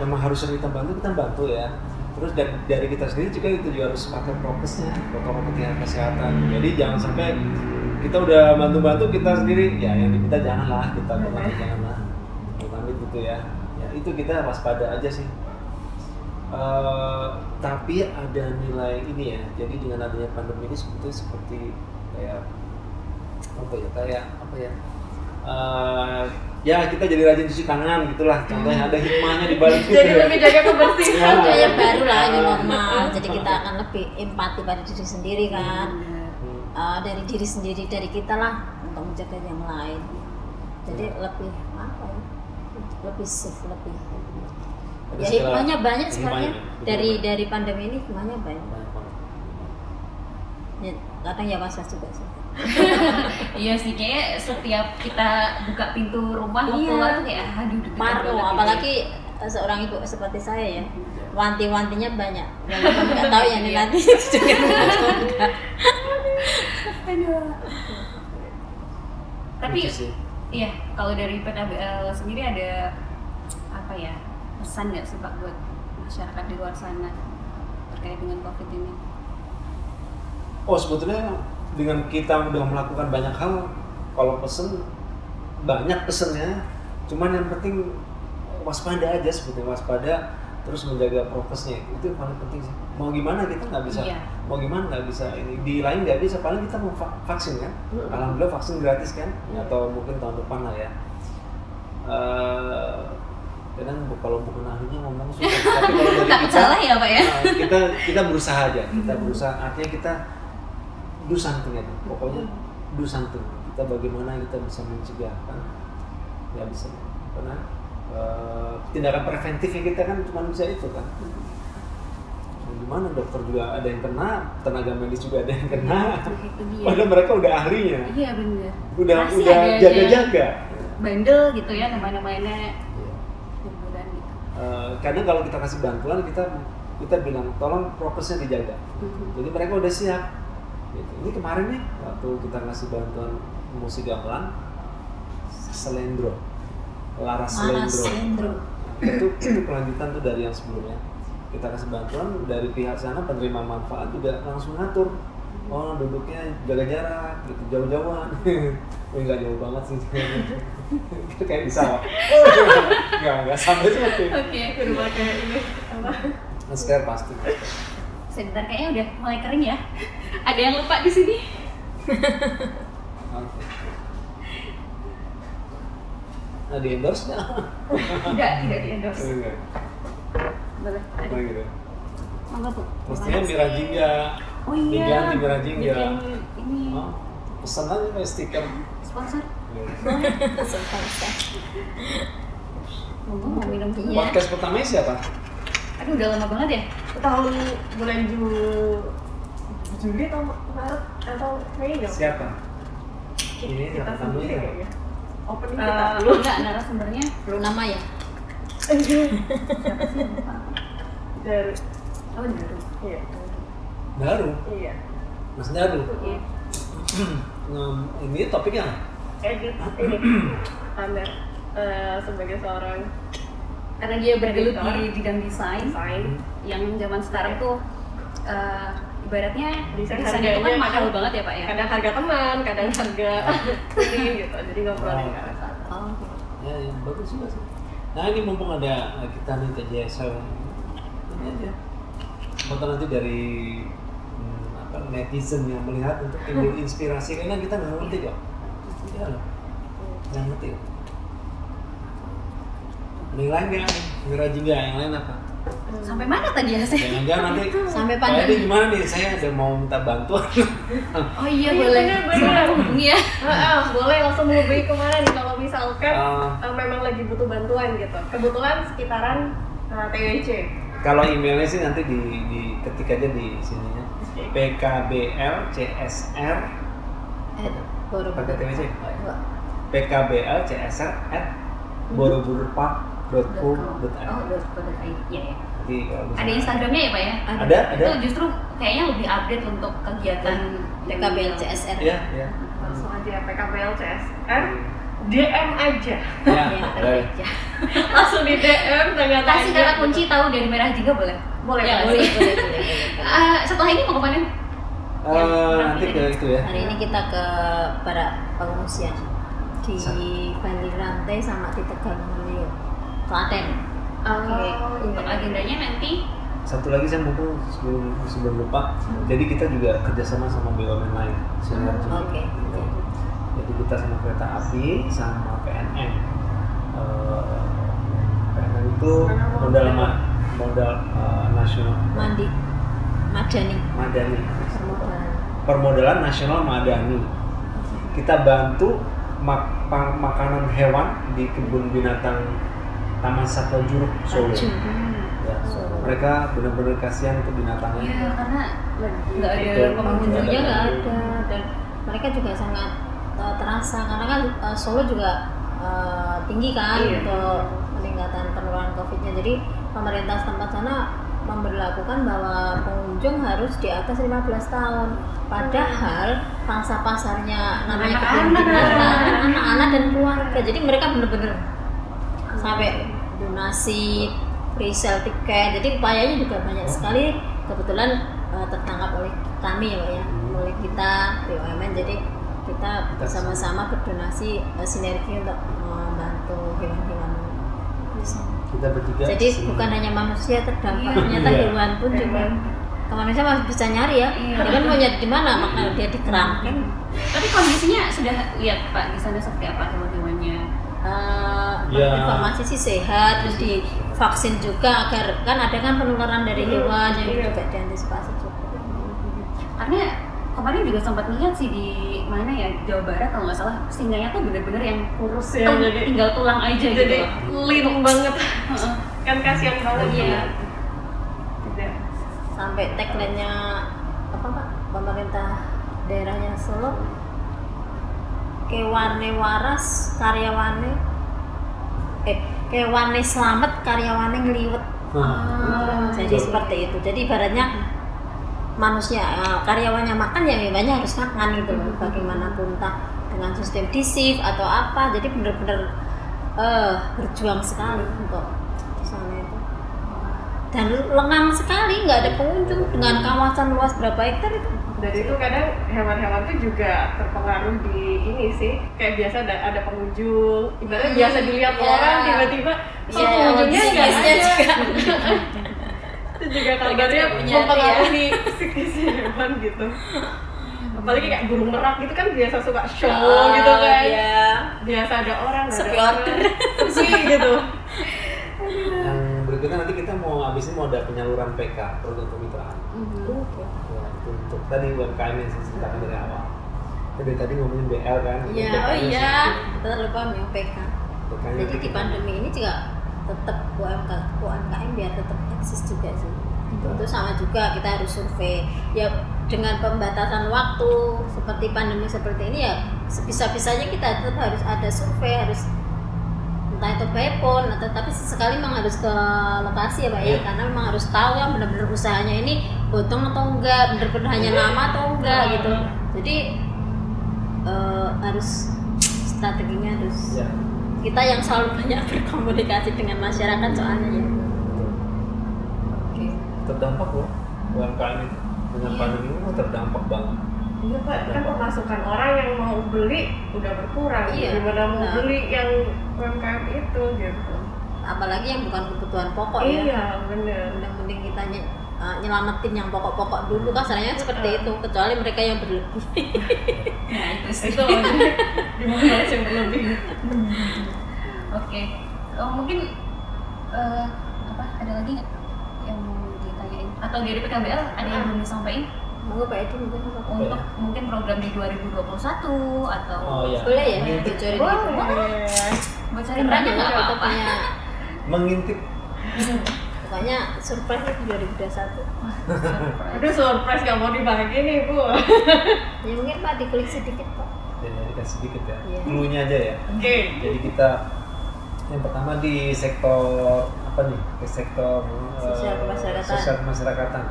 memang harus kita bantu kita bantu ya. Terus dari, dari kita sendiri juga itu juga harus pakai prokesnya protokol kesehatan. Jadi jangan sampai kita udah bantu-bantu kita sendiri. Ya yang diminta janganlah kita pernah janganlah. Amit gitu ya. Ya itu kita waspada aja sih. Eh, tapi ada nilai ini ya. Jadi dengan adanya pandemi ini sebetulnya seperti kayak apa ya kayak apa ya Eh, ya kita jadi rajin cuci tangan gitulah. Contohnya ada hikmahnya di balik itu Jadi ya. lebih jaga kebersihan. Ada yang baru lah ini normal. Jadi kita akan lebih empati pada diri sendiri kan. Hmm. Eh, dari diri sendiri dari kita lah untuk menjaga yang lain. Jadi lebih apa ya? Lebih safe lebih. Ya hikmahnya banyak betul dari dari pandemi ini hikmahnya banyak. Ya, kadang ya was-was juga sih. Iya sih, kayak setiap kita buka pintu rumah Iya. keluar tuh kayak aduh deg-degan Parno, banget gitu. apalagi eh, seorang ibu seperti saya ya wanti-wantinya banyak yang nggak tahu ya ini Iya. nanti Tapi iya, kalau dari PKBL sendiri ada apa ya pesan nggak sih Pak buat masyarakat di luar sana terkait dengan COVID ini? Oh sebetulnya dengan kita udah melakukan banyak hal, kalau pesen banyak pesennya, cuman yang penting waspada aja sebetulnya waspada terus menjaga prokesnya itu yang paling penting sih. Mau gimana kita nggak bisa, Iya. mau gimana nggak bisa ini di lain nggak bisa paling kita mau va- vaksin kan, Mm-mm. alhamdulillah vaksin gratis kan, Iya. atau mungkin tahun depan lah ya. Eh, kadang kalau bukan ahlinya ngomong susah, tapi kalau dari kita, salah ya Pak ya? Nah, kita kita berusaha aja kita berusaha artinya kita do something aja pokoknya do something kita bagaimana kita bisa mencegah kan ya bisa karena eh, tindakan preventifnya kita kan cuma bisa itu kan gimana dokter juga ada yang kena tenaga medis juga ada yang kena. Dia. padahal mereka udah ahlinya. Iya benar. udah Masih udah jaga-jaga. Bandel gitu ya ke mana-mana Iya. liburan gitu. Eh, kadang kalau kita kasih bantuan kita kita bilang tolong prokesnya dijaga. Jadi mereka udah siap. Gitu. ini kemarin nih waktu kita ngasih bantuan musik gamelan selendro. Laras selendro. Itu itu kelanjutan tuh dari yang sebelumnya kita kasih bantuan dari pihak sana penerima manfaat juga langsung ngatur oh duduknya jaga jarak gitu jauh-jauhan Wih nggak jauh banget sih itu kayak di sawah nggak nggak sampai seperti itu Oke. Berubah kayak ini apa? masker pasti Sebentar kayaknya udah mulai kering ya. Ada yang lupa di sini? Oke. Nah di endorse nggak? Tidak, tidak di endorse. Boleh. Ada. Apa gitu? Monggo Bu. Mestinya Mira Jingga. Oh iya. Diganti Mira Jingga. Bikin ini Oh, pesan aja pakai stiker. sponsor. Selesai. Monggo mau minum. Iya. Podcast pertamanya siapa? Aduh udah lama banget ya. Tahun bulan Ju- Juli atau Maret atau Mei nggak? Siapa? Ini kita sendiri kayaknya. Opening Eh, kita dulu. enggak narasumbernya belum nama ya Dari oh baru. iya. Daru. Iya. Mas Daru. Iya. Ngem- ini topiknya? Edit ini Amer eh, sebagai seorang Karena dia bergelut Editor. di bidang desain desain yang zaman sekarang tuh eh, ibaratnya Desain desain itu kan mahal kadang- banget ya Pak ya. kadang harga teman, kadang harga ini gitu. Jadi ngobrolin ke arah sana. oh Ya, ya, bagus juga sih. Nah ini mumpung ada eh, kita nih TJSL aja. Foto nanti dari hmm, apa netizen yang melihat untuk timbul inspirasi karena kita nggak ngerti kok. Iya loh, nggak ngerti. kok. Yang lain nggak? Mira juga yang lain apa? Sampai mana tadi ya saya? Jangan-jangan nanti Sampai pandemi. Edi gimana nih? Saya ada mau minta bantuan. Oh iya Iya, boleh. bener. Silakan hubungi ya. Boleh langsung menghubungi ke mana nih kalau misalkan eh, memang lagi butuh bantuan gitu. Kebetulan sekitaran eh, TWC. Kalau emailnya sih nanti di, di ketik aja di sininya. PKBL CSR baru pakai TWC. PKBL CSR at borobudur.park.co.id. Oh, Iya ya. Jadi Ada Instagramnya ya Pak ya? Ada, ada. Itu justru kayaknya lebih update untuk kegiatan PKBL CSR Iya, iya. Langsung aja PKBL CSR DM aja. Ya, boleh. aja. Langsung di DM tanya Kasih kata kunci tahu dari merah juga boleh. Boleh, Ya nggak boleh, sih? boleh boleh boleh Ah, setelah ini mau ke mana? Eh, nanti ke itu ya. hari ini kita ke para pengungsian di Bali Rantai sama di Tegal Mulyo Klaten Oke. Untuk agendanya nanti Satu lagi saya mumpung sebelum sebelum lupa. Jadi kita juga kerjasama sama BUMN lain. Oke. Gitu. Kita sama kereta api sama PNM. Eh, PNM itu modal ma- modal eh, nasional Mandi Madani madani. permodalan Permodalan nasional madani. Kita bantu mak- makanan hewan di kebun binatang Taman Satwa Juruk Solo. Ya, mereka benar-benar kasihan ke binatangnya. ya karena nggak ada pengunjungnya Nggak ada dan mereka juga sangat uh, terasa karena kan uh, Solo juga uh, tinggi kan Iya. untuk peningkatan penularan COVID-nya jadi pemerintah setempat sana memberlakukan bahwa pengunjung harus di atas 15 tahun. Padahal pangsa pasarnya namanya Anak-anak. dan keluarga. Jadi mereka benar-benar sampai donasi, resell tiket. Jadi upayanya juga banyak sekali. Kebetulan eh, tertangkap oleh kami ya, Pak ya, oleh kita BUMN. Jadi kita bersama-sama berdonasi eh, sinergi untuk membantu hewan-hewan kita bertiga Jadi sini. bukan hanya manusia terdampak, Iya. ternyata Iya. hewan pun juga. Ke manusia masih bisa nyari ya. Iya. Dia kan mau nyari di mana? Makanya dia di kerangkeng. Tapi kondisinya sudah lihat Pak di sana seperti apa hewan-hewannya? Eh, Ya. informasi sih sehat, terus divaksin juga agar kan ada kan penularan dari hewan yang Iya. juga diantisipasi juga. Karena kemarin juga sempat lihat sih di mana ya Jawa Barat kalau nggak salah singanya tuh bener-bener yang kurus ya tung- jadi tinggal tulang aja gitu. jadi loh. lean banget Heeh. kan kasihan banget Iya. ya tidak Sampai tagline-nya apa Pak? Pemerintah daerahnya Solo kewane waras karyawane eh kewane selamat karyawane ngeliwet Nah, jadi seperti itu jadi ibaratnya manusia eh, karyawannya makan ya hewannya harus makan gitu loh. Bagaimanapun entah dengan sistem disif atau apa jadi benar-benar eh berjuang sekali untuk di sana itu. Dan lengang sekali nggak ada pengunjung. Dengan kawasan luas berapa hektar itu? Dan itu kadang hewan-hewan tuh juga terpengaruh di ini sih. Kayak biasa ada, ada pengunjung. Ibaratnya Hmm, biasa dilihat iya. orang tiba-tiba Iya, pengunjungnya nggak psikisnya ada. juga. itu juga kabarnya punya ya. mempengaruhi psikis hewan gitu apalagi kayak burung merak gitu kan biasa suka show Ah, gitu kan. iya. biasa ada orang Sepi ada order. orang. sepi gitu. Yang berikutnya nanti kita mau habis ini mau ada penyaluran PK produk kemitraan ya, itu untuk tadi UMKM yang saya ceritakan dari awal. Dari tadi ngomongin BL kan? Iya, PK oh iya, kita lupa PK. PK Jadi di pandemi ini juga tetap UMK, UMKM biar tetap eksis juga sih. Betul. Itu sama juga kita harus survei. Ya dengan pembatasan waktu seperti pandemi seperti ini ya sebisa-bisanya kita tetap harus ada survei, harus entah itu by phone atau tapi sesekali memang harus ke lokasi ya pak ya Iya. karena memang harus tahu kan benar-benar usahanya ini botong atau enggak benar-benar hanya nama atau enggak gitu jadi eh, harus strateginya harus ya kita yang selalu banyak berkomunikasi dengan masyarakat soalnya ya terdampak loh UMKM itu dengan pandemi ini terdampak banget Iya pak, kan pemasukan orang yang mau beli udah berkurang. Iya. Gimana mau Nah. beli yang UMKM itu gitu? apalagi yang bukan kebutuhan pokok ya Iya bener. mending kita ny- uh, nyelamatin yang pokok-pokok dulu. Kasarnya seperti itu kecuali mereka yang berlebih. Nah, itu sih. Itu di mana yang berlebih. Oke. Oh, mungkin eh, apa ada lagi nggak yang mau ditanyain? Atau dari PKBL ada yang belum disampaikan? Monggo pak Edi mungkin untuk mungkin program di 2021 atau oh ya boleh ya bocorin gitu Boleh. bocorin banyak nggak kita apa-apa. mengintip pokoknya surprise itu 2021 Aduh surprise gak mau dibagi nih bu. ya mungkin pak diklik sedikit pak. Jadi dikasih sedikit ya. Iya. clue-nya aja ya. Oke. jadi kita yang pertama di sektor apa nih? Ke sektor eh, Sosial kemasyarakatan. sosial kemasyarakatan.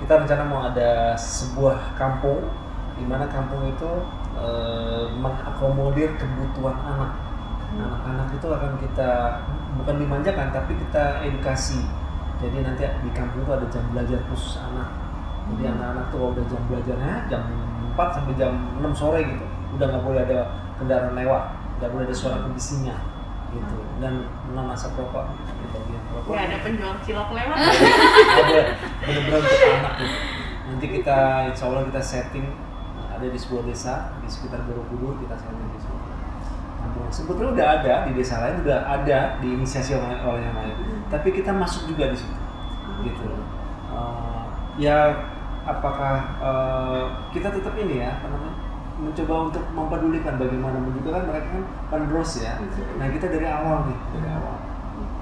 Kita rencana mau ada sebuah kampung di mana kampung itu eh, mengakomodir kebutuhan anak. Anak-anak itu akan kita bukan dimanjakan tapi kita edukasi jadi nanti di kampung itu ada jam belajar khusus anak. Jadi anak-anak tuh kalau udah jam belajarnya jam 4 sampai jam 6 sore gitu udah nggak boleh ada kendaraan lewat nggak boleh ada suara kondisinya gitu. Dan non asap rokok di bagian rokok Gak ada penjual cilok lewat. Boleh bener-bener untuk anak gitu. nanti kita insya Allah kita setting ada di sebuah desa di sekitar Borobudur kita setting di situ kampung sebetulnya udah ada di desa lain udah ada diinisiasi oleh, oleh yang lain. Tapi kita masuk juga di situ. Gitu. Eh, ya apakah eh, kita tetap ini ya apa namanya mencoba untuk mempedulikan bagaimana. Juga kan mereka kan penerus ya. Nah kita dari awal nih dari awal.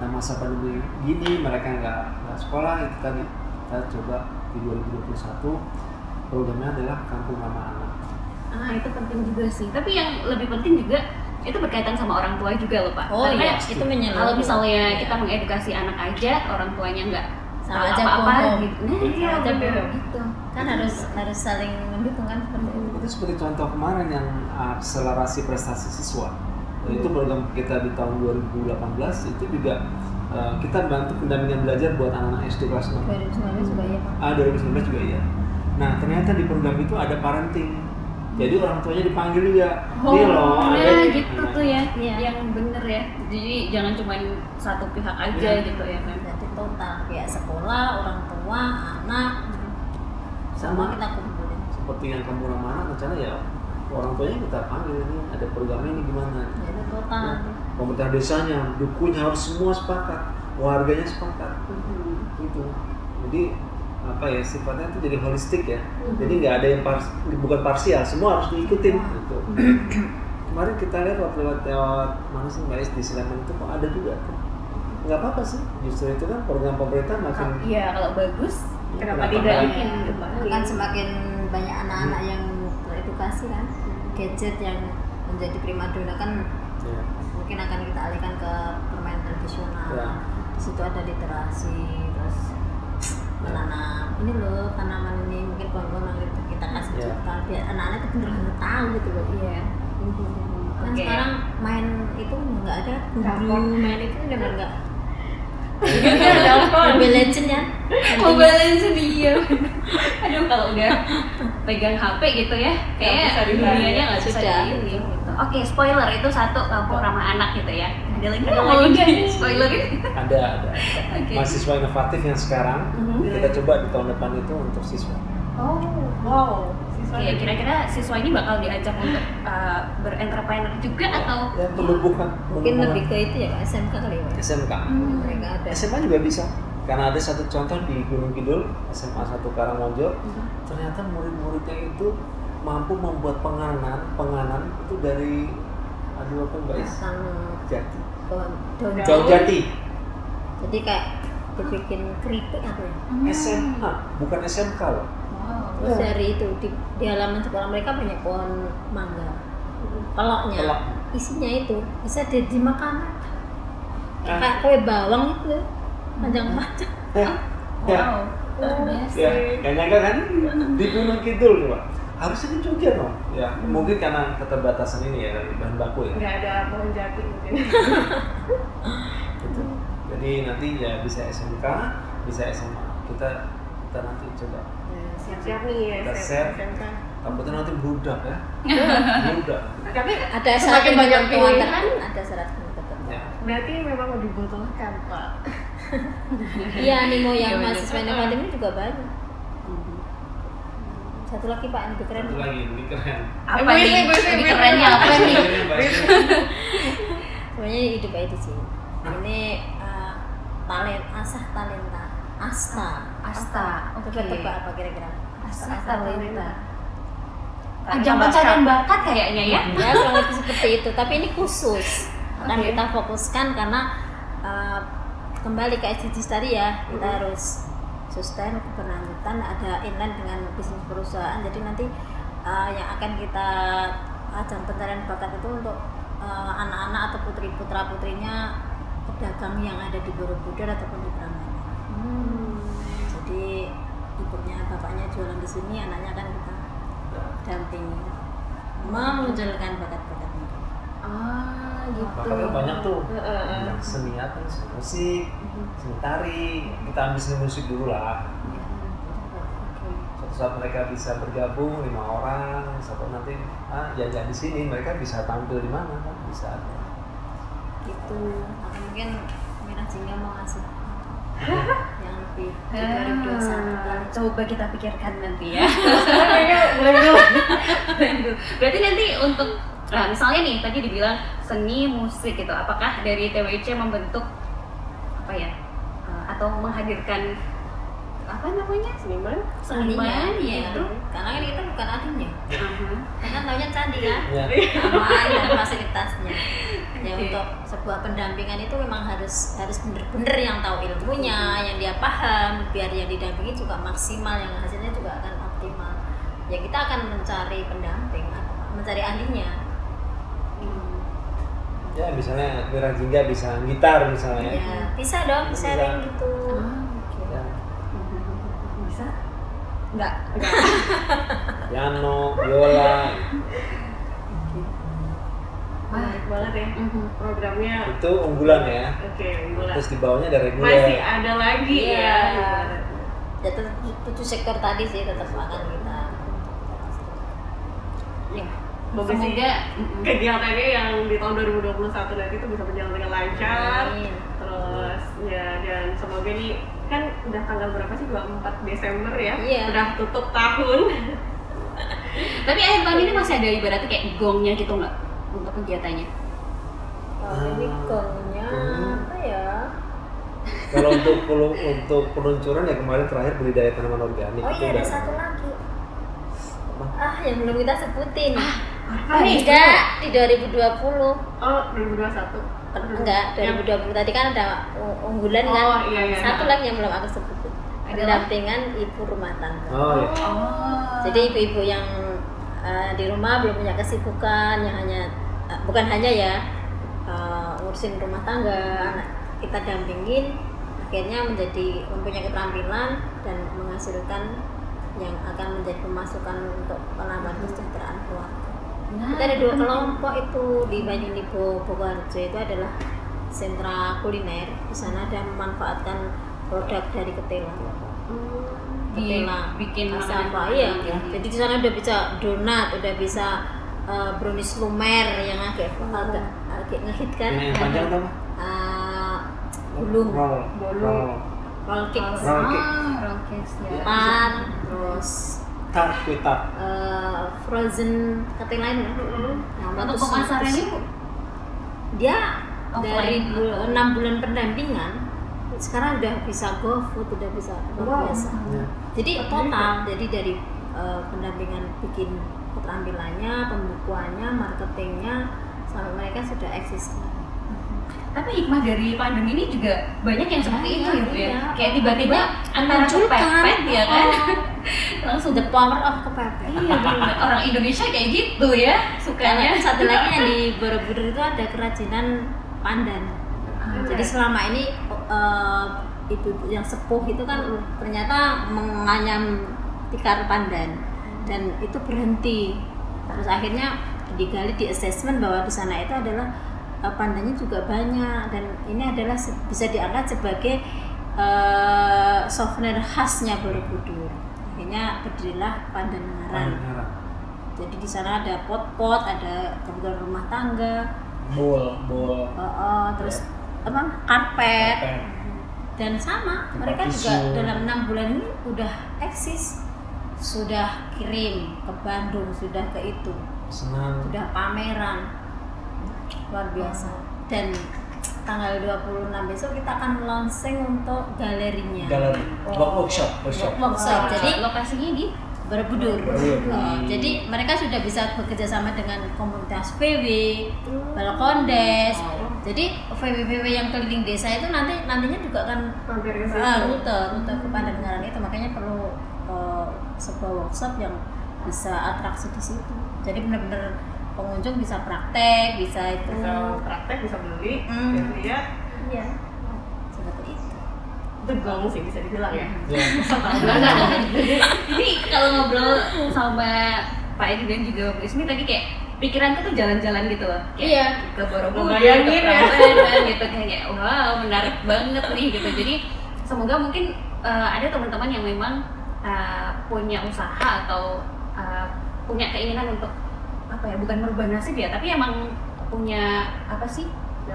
Nah masa pandemi gini mereka nggak nggak sekolah itu tadi kita coba di 2021 programnya adalah kampung ramah anak. Ah, itu penting juga sih. Tapi yang lebih penting juga itu berkaitan sama orang tua juga loh pak. oh Karena iya itu menyeluruh kalau misalnya Iya. kita mengedukasi anak aja, orang tuanya nggak Sama aja apa-apa gitu. Nah, Iya, aja gitu. kan harus harus saling mendukung kan seperti itu. Seperti contoh kemarin yang akselerasi prestasi siswa. Itu program kita di tahun 2018 itu juga uh, kita bantu pendampingan belajar buat anak-anak SD kelas 6 2019 juga ya Pak. Ah 2019 juga iya. Nah ternyata di program itu ada parenting jadi orang tuanya dipanggil juga. Nih loh nah ada gitu tuh ya, Iya. yang bener ya. Jadi jangan cuma satu pihak aja Iya. gitu ya kan. jadi total ya sekolah orang tua anak. Semua Sama. kita kumpulin. Seperti yang kamu ramah rencana ya orang tuanya kita panggil ini ada programnya ini gimana? Jadi total. Ya, pemerintah desanya dukunya harus semua sepakat warganya sepakat. Itu. Jadi apa ya sifatnya itu jadi holistik ya. Jadi nggak ada yang pars bukan parsial semua harus diikutin gitu. Kemarin kita lihat waktu lewat lewat mana sih mbak Is, di Sleman itu kok ada juga tuh. Nggak apa-apa sih justru itu kan program pemerintah makin Iya, kalau bagus Kenapa Kenapa tidak? bikin Iya. kembali? kan semakin banyak anak-anak yang teredukasi kan? Gadget yang menjadi primadona kan ya, mungkin akan kita alihkan ke permainan tradisional. Ya. di situ ada literasi terus menanam ini loh tanaman ini mungkin pohon-pohon kita kasih Ya. contoh biar anak-anak itu benar-benar tahu gitu loh Iya. kan Oke. sekarang main itu nggak ada guru main itu udah nggak. Mobile Legend ya Mobile Legends iya. Aduh kalau udah pegang HP gitu ya, kayak bisa dibanding. dunianya nggak bisa Sudah. di ini. Gitu. Oke, spoiler itu satu kampung ramah anak gitu ya. Ada lagi Ada nggak lagi ada ada Oke. mahasiswa inovatif yang sekarang Mhm. kita coba di tahun depan itu untuk siswa Oh, wow. Siswa kira-kira siswa ini bakal diajak untuk uh, berentrepreneur juga atau? ya penumbuhan mungkin lebih ke itu ya Kak, SMK kali ya? SMK Hmm. mereka ada SMA juga bisa karena ada satu contoh di Gunung Kidul SMA 1 Karangmonjo Mhm. ternyata murid-muridnya itu mampu membuat penganan penganan itu dari aduh apa mbak Is jati pohon daun jati jadi kayak dibikin keripik apa ya Hmm. SMA bukan SMK loh Wow. terus Ya. dari itu di, di halaman sekolah mereka banyak pohon mangga peloknya Pelok. isinya itu bisa jadi makanan Ah. kayak kue bawang itu panjang-panjang ya ya Wow. Luar biasa. ya nyangka kan di Gunung Kidul coba harusnya di Jogja dong ya mungkin karena keterbatasan ini ya dari bahan baku ya nggak ada pohon jati mungkin. gitu. jadi nanti ya bisa SMK bisa SMA kita kita nanti coba Ya, Siap-siap nih ya. Kita siap-. SMK. takutnya nanti berudak ya berudak Tapi ada syarat banyak pilihan, tertentu ada syarat ya berarti memang dibutuhkan pak. iya animo Iya, yang bener. mahasiswa inovatif ini juga banyak satu lagi pak yang lebih keren satu lagi lebih keren Apa nih? Lebih kerennya apa nih? sebenarnya hidup itu sih ini uh, talent asah talenta asta Asta. Oke. coba tebak apa kira-kira Asta talenta. Ajang bakat. pencarian bakat kayaknya ya. ya kurang lebih seperti itu tapi ini khusus akan Oke. kita fokuskan karena uh, kembali ke SDGs tadi ya kita harus sustain keberlanjutan ada inline dengan bisnis perusahaan. Jadi nanti uh, yang akan kita ajang pencarian bakat itu untuk uh, anak-anak atau putri putra putrinya pedagang yang ada di Borobudur ataupun di Prambanan. Jadi ibunya bapaknya jualan di sini anaknya akan kita dampingi. Memunculkan bakat-bakat mereka Ah, gitu. bakatnya banyak tuh. Heeh. yang seni apa seni musik seni tari. Kita ambil seni musik dulu lah. Suatu saat mereka bisa bergabung lima orang satu nanti ah jajan di sini. Mereka bisa tampil di mana kan? Bisa gitu. Atau mungkin merah jingga mau ngasih. Yang lebih di Ah, 2021 coba kita pikirkan nanti ya. Berarti nanti untuk nah misalnya nih tadi dibilang seni musik gitu, apakah dari TWC membentuk apa ya eh, atau menghadirkan apa namanya Seniman. seniman ya gitu? karena kan kita bukan ahlinya Aha. kita kan taunya candi kan ya aman dan fasilitasnya ya Oke. untuk sebuah pendampingan itu memang harus harus bener-bener yang tahu ilmunya yang dia paham biar yang didampingi juga maksimal yang hasilnya juga akan optimal ya kita akan mencari pendamping mencari ahlinya ya misalnya Mira Jingga bisa gitar misalnya. Ya bisa dong Bisa. sharing gitu. Ah, oke. ya. Bisa? Nggak piano biola menarik banget ya Mhm. programnya. Itu unggulan ya. Oke unggulan. Terus di bawahnya ada reguler. Masih ada lagi Iya. ya. Ya tetap tujuh sektor tadi sih tetap akan kita. Ya Semoga mm-mm. kegiatannya yang di tahun 2021 nanti itu bisa berjalan dengan lancar Amin. terus ya dan semoga nih kan udah tanggal berapa sih 24 Desember ya Iya. udah tutup tahun tapi akhir tahun ini masih ada ibaratnya kayak gongnya gitu nggak untuk kegiatannya Kalau ini Ah. gongnya apa ya kalau untuk untuk peluncuran ya kemarin terakhir budidaya tanaman organik oh itu iya ada satu lagi apa? ah yang belum kita sebutin apa nih enggak. Di 2020 oh 2021 enggak Yang- 2020 tadi kan ada unggulan kan? Oh, iya, iya. satu lagi yang belum aku Adalah? pendampingan ibu rumah tangga. Oh iya. Oh. Jadi ibu-ibu yang uh, di rumah belum punya kesibukan yang hanya uh, bukan hanya ya uh, ngurusin rumah tangga anak kita dampingin akhirnya menjadi mempunyai keterampilan dan menghasilkan yang akan menjadi pemasukan untuk penambahan kesejahteraan keluarga. Nah, Kita ada dua penting. kelompok itu di Banyunibo Bogoharjo itu adalah sentra kuliner. Di sana ada memanfaatkan produk dari ketela. Di- Ketela bikin asam makanan. iya. Iya. Jadi di sana udah bisa donat, udah bisa uh, brownies lumer yang agak agak agak ngehit kan. ini yang panjang tuh apa Uh, gulung, roll Bolu. roll roll cake, Roll cake. Ah, roll cake ya. pan, terus tart kue tart uh, frozen ketela ini. Nah, untuk terus- pemasarannya terus- bu dia Offline. dari enam bulan pendampingan sekarang udah bisa go food udah bisa luar Wow. biasa. Ya. jadi total jadi dari eh, pendampingan bikin keterampilannya pembukuannya marketingnya sampai mereka sudah eksis. Tapi hikmah dari pandemi ini juga banyak yang seperti itu Iya, gitu ya? iya. kayak tiba-tiba antara kepepet ya kan? Oh. langsung the power of kepepet. Iya orang Indonesia kayak gitu ya sukanya. Karena satu lagi yang di Borobudur itu ada kerajinan pandan. Ah, Jadi selama ini eh, ibu-ibu yang sepuh itu kan ternyata menganyam tikar pandan. Dan itu berhenti. Terus akhirnya digali di assessment bahwa di sana itu adalah eh, pandannya juga banyak. Dan ini adalah bisa diangkat sebagai eh, souvenir khasnya Borobudur. Akhirnya berdirilah pandan Mengarang. Pandan Jadi di sana ada pot-pot, ada kebutuhan rumah tangga, bowl bowl eh, eh, terus apa karpet. Karpet. dan sama Tempat mereka juga tisu. dalam enam bulan ini udah eksis. Sudah kirim ke Bandung sudah ke itu. Senang. Sudah pameran. Luar biasa. Dan tanggal 26 besok kita akan launching untuk galerinya galeri Oh. workshop workshop workshop Jadi jadi lokasinya di Borobudur. Borobudur. Uh, jadi mereka sudah bisa bekerja sama dengan komunitas VW, Balkondes. Jadi VW-VW yang keliling desa itu nanti nantinya juga akan mampir ke situ ah, rute rute ke Pandangaran itu makanya perlu uh, sebuah workshop yang bisa atraksi di situ. Jadi benar-benar pengunjung bisa praktek, bisa itu. bisa praktek bisa beli bisa lihat Iya. Seperti itu. itu gong sih bisa dibilang ya ya ini kalau ngobrol sama Pak Edi dan juga Bu Ismi tadi kayak pikiranku tuh jalan-jalan gitu loh kayak Iya. ke Borobudur, ke ya. Prambanan gitu kayak wow menarik banget nih gitu jadi semoga mungkin uh, ada teman-teman yang memang uh, punya usaha atau uh, punya keinginan untuk apa ya bukan merubah nasib ya tapi emang punya apa sih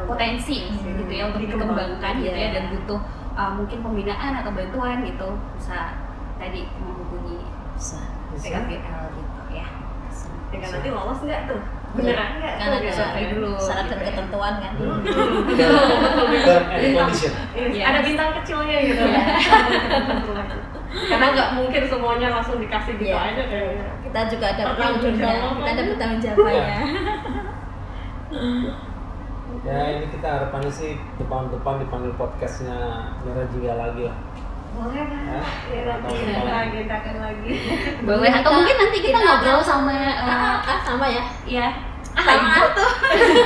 potensi Hmm. gitu ya untuk Dikembangkan, dikembangkan gitu ya iya. dan butuh uh, mungkin pembinaan atau bantuan gitu bisa tadi menghubungi Bisa. PKBL gitu ya. Kan nanti lolos nggak tuh? Beneran nggak Kan ada survei dulu, syarat dan gitu ya. ketentuan kan. Hmm. Iya. ada bintang kecilnya gitu. Iya. karena nggak mungkin semuanya langsung dikasih gitu Iya. aja kayaknya kita juga ada jawab. kita ada bertanggung jawabannya. ya ini kita harapannya sih depan-depan dipanggil podcastnya Merah Jingga lagi lah boleh kan ya nanti Boleh. lagi akan lagi boleh atau Kita- mungkin nanti kita, kita ngobrol sama uh, ah, sama ya. ya ah. ibu tuh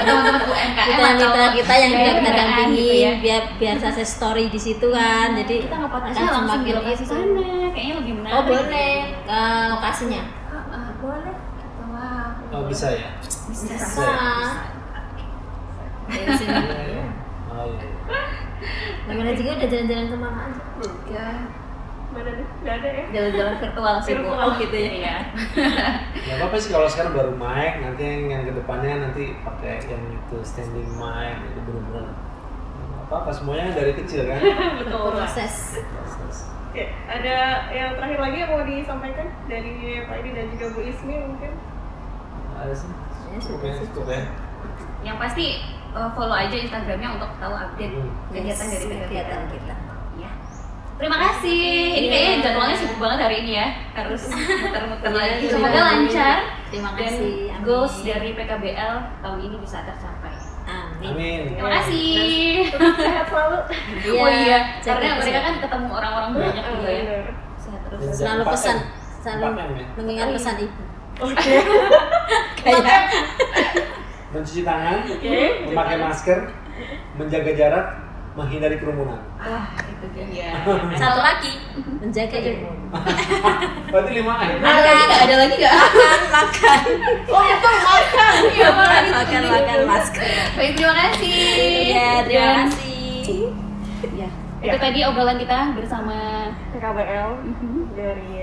teman-teman UMKM mitra kita yang ya, sudah kita dampingi gitu ya. biar biar sukses story di situ kan. Jadi kita nggak akan aja langsung di semakin lokasi itu. sana. Kayaknya lebih menarik. Oh boleh. Ke lokasinya? Ah, ah, boleh. Oh bisa ya? bisa. Bisa. Dari sini Oh iya. Juga udah jalan-jalan ke mana aja? Ya Mana nih? Nggak ada ya? jalan-jalan virtual sih bu Virtual. oh gitu ya iya Ya apa sih kalau sekarang baru mic, nanti yang, yang ke depannya nanti pakai yang itu standing mic, itu bener-bener apa apa semuanya dari kecil kan? Betul. Proses Proses. Oke, ada yang terakhir lagi yang mau disampaikan dari Pak Edi dan juga Bu Ismi mungkin? Ada sih. Ya, Cukup ya, cukup ya. yang pasti uh, follow aja Instagramnya untuk tahu update Hmm. kegiatan dari kegiatan kita terima kasih ini Iya. kayaknya jadwalnya sibuk banget hari ini ya harus muter-muter Iya, lagi terima semoga kasih. lancar terima dan kasih amin. goals dari PKBL tahun ini bisa tercapai amin Amin. terima kasih sehat selalu. Iya, oh iya karena mereka kan ketemu orang-orang banyak Oh, juga ya sehat terus Dan selalu pesan selalu ya? mengingat pesan ibu Oke. kayak Mencuci tangan, Oke. memakai masker, menjaga jarak, menghindari kerumunan. ah itu dia satu lagi menjaga imun Berarti lima ada lagi nggak ada lagi nggak makan makan Oh, itu makan. Iya, makan. makan makan masker baik terima kasih ya terima Dan kasih ya Ya. itu tadi obrolan kita bersama PKBL dari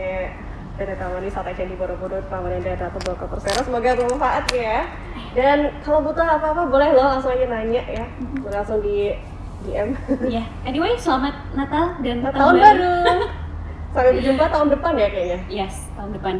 dari Taman Wisata Candi Borobudur, Taman Data Tebel Persero. Semoga bermanfaat ya. Dan kalau butuh apa-apa boleh lo langsung aja nanya ya. Boleh langsung di DM. ya anyway selamat Natal dan tahun baru. Sampai berjumpa tahun depan ya kayaknya. yes tahun depan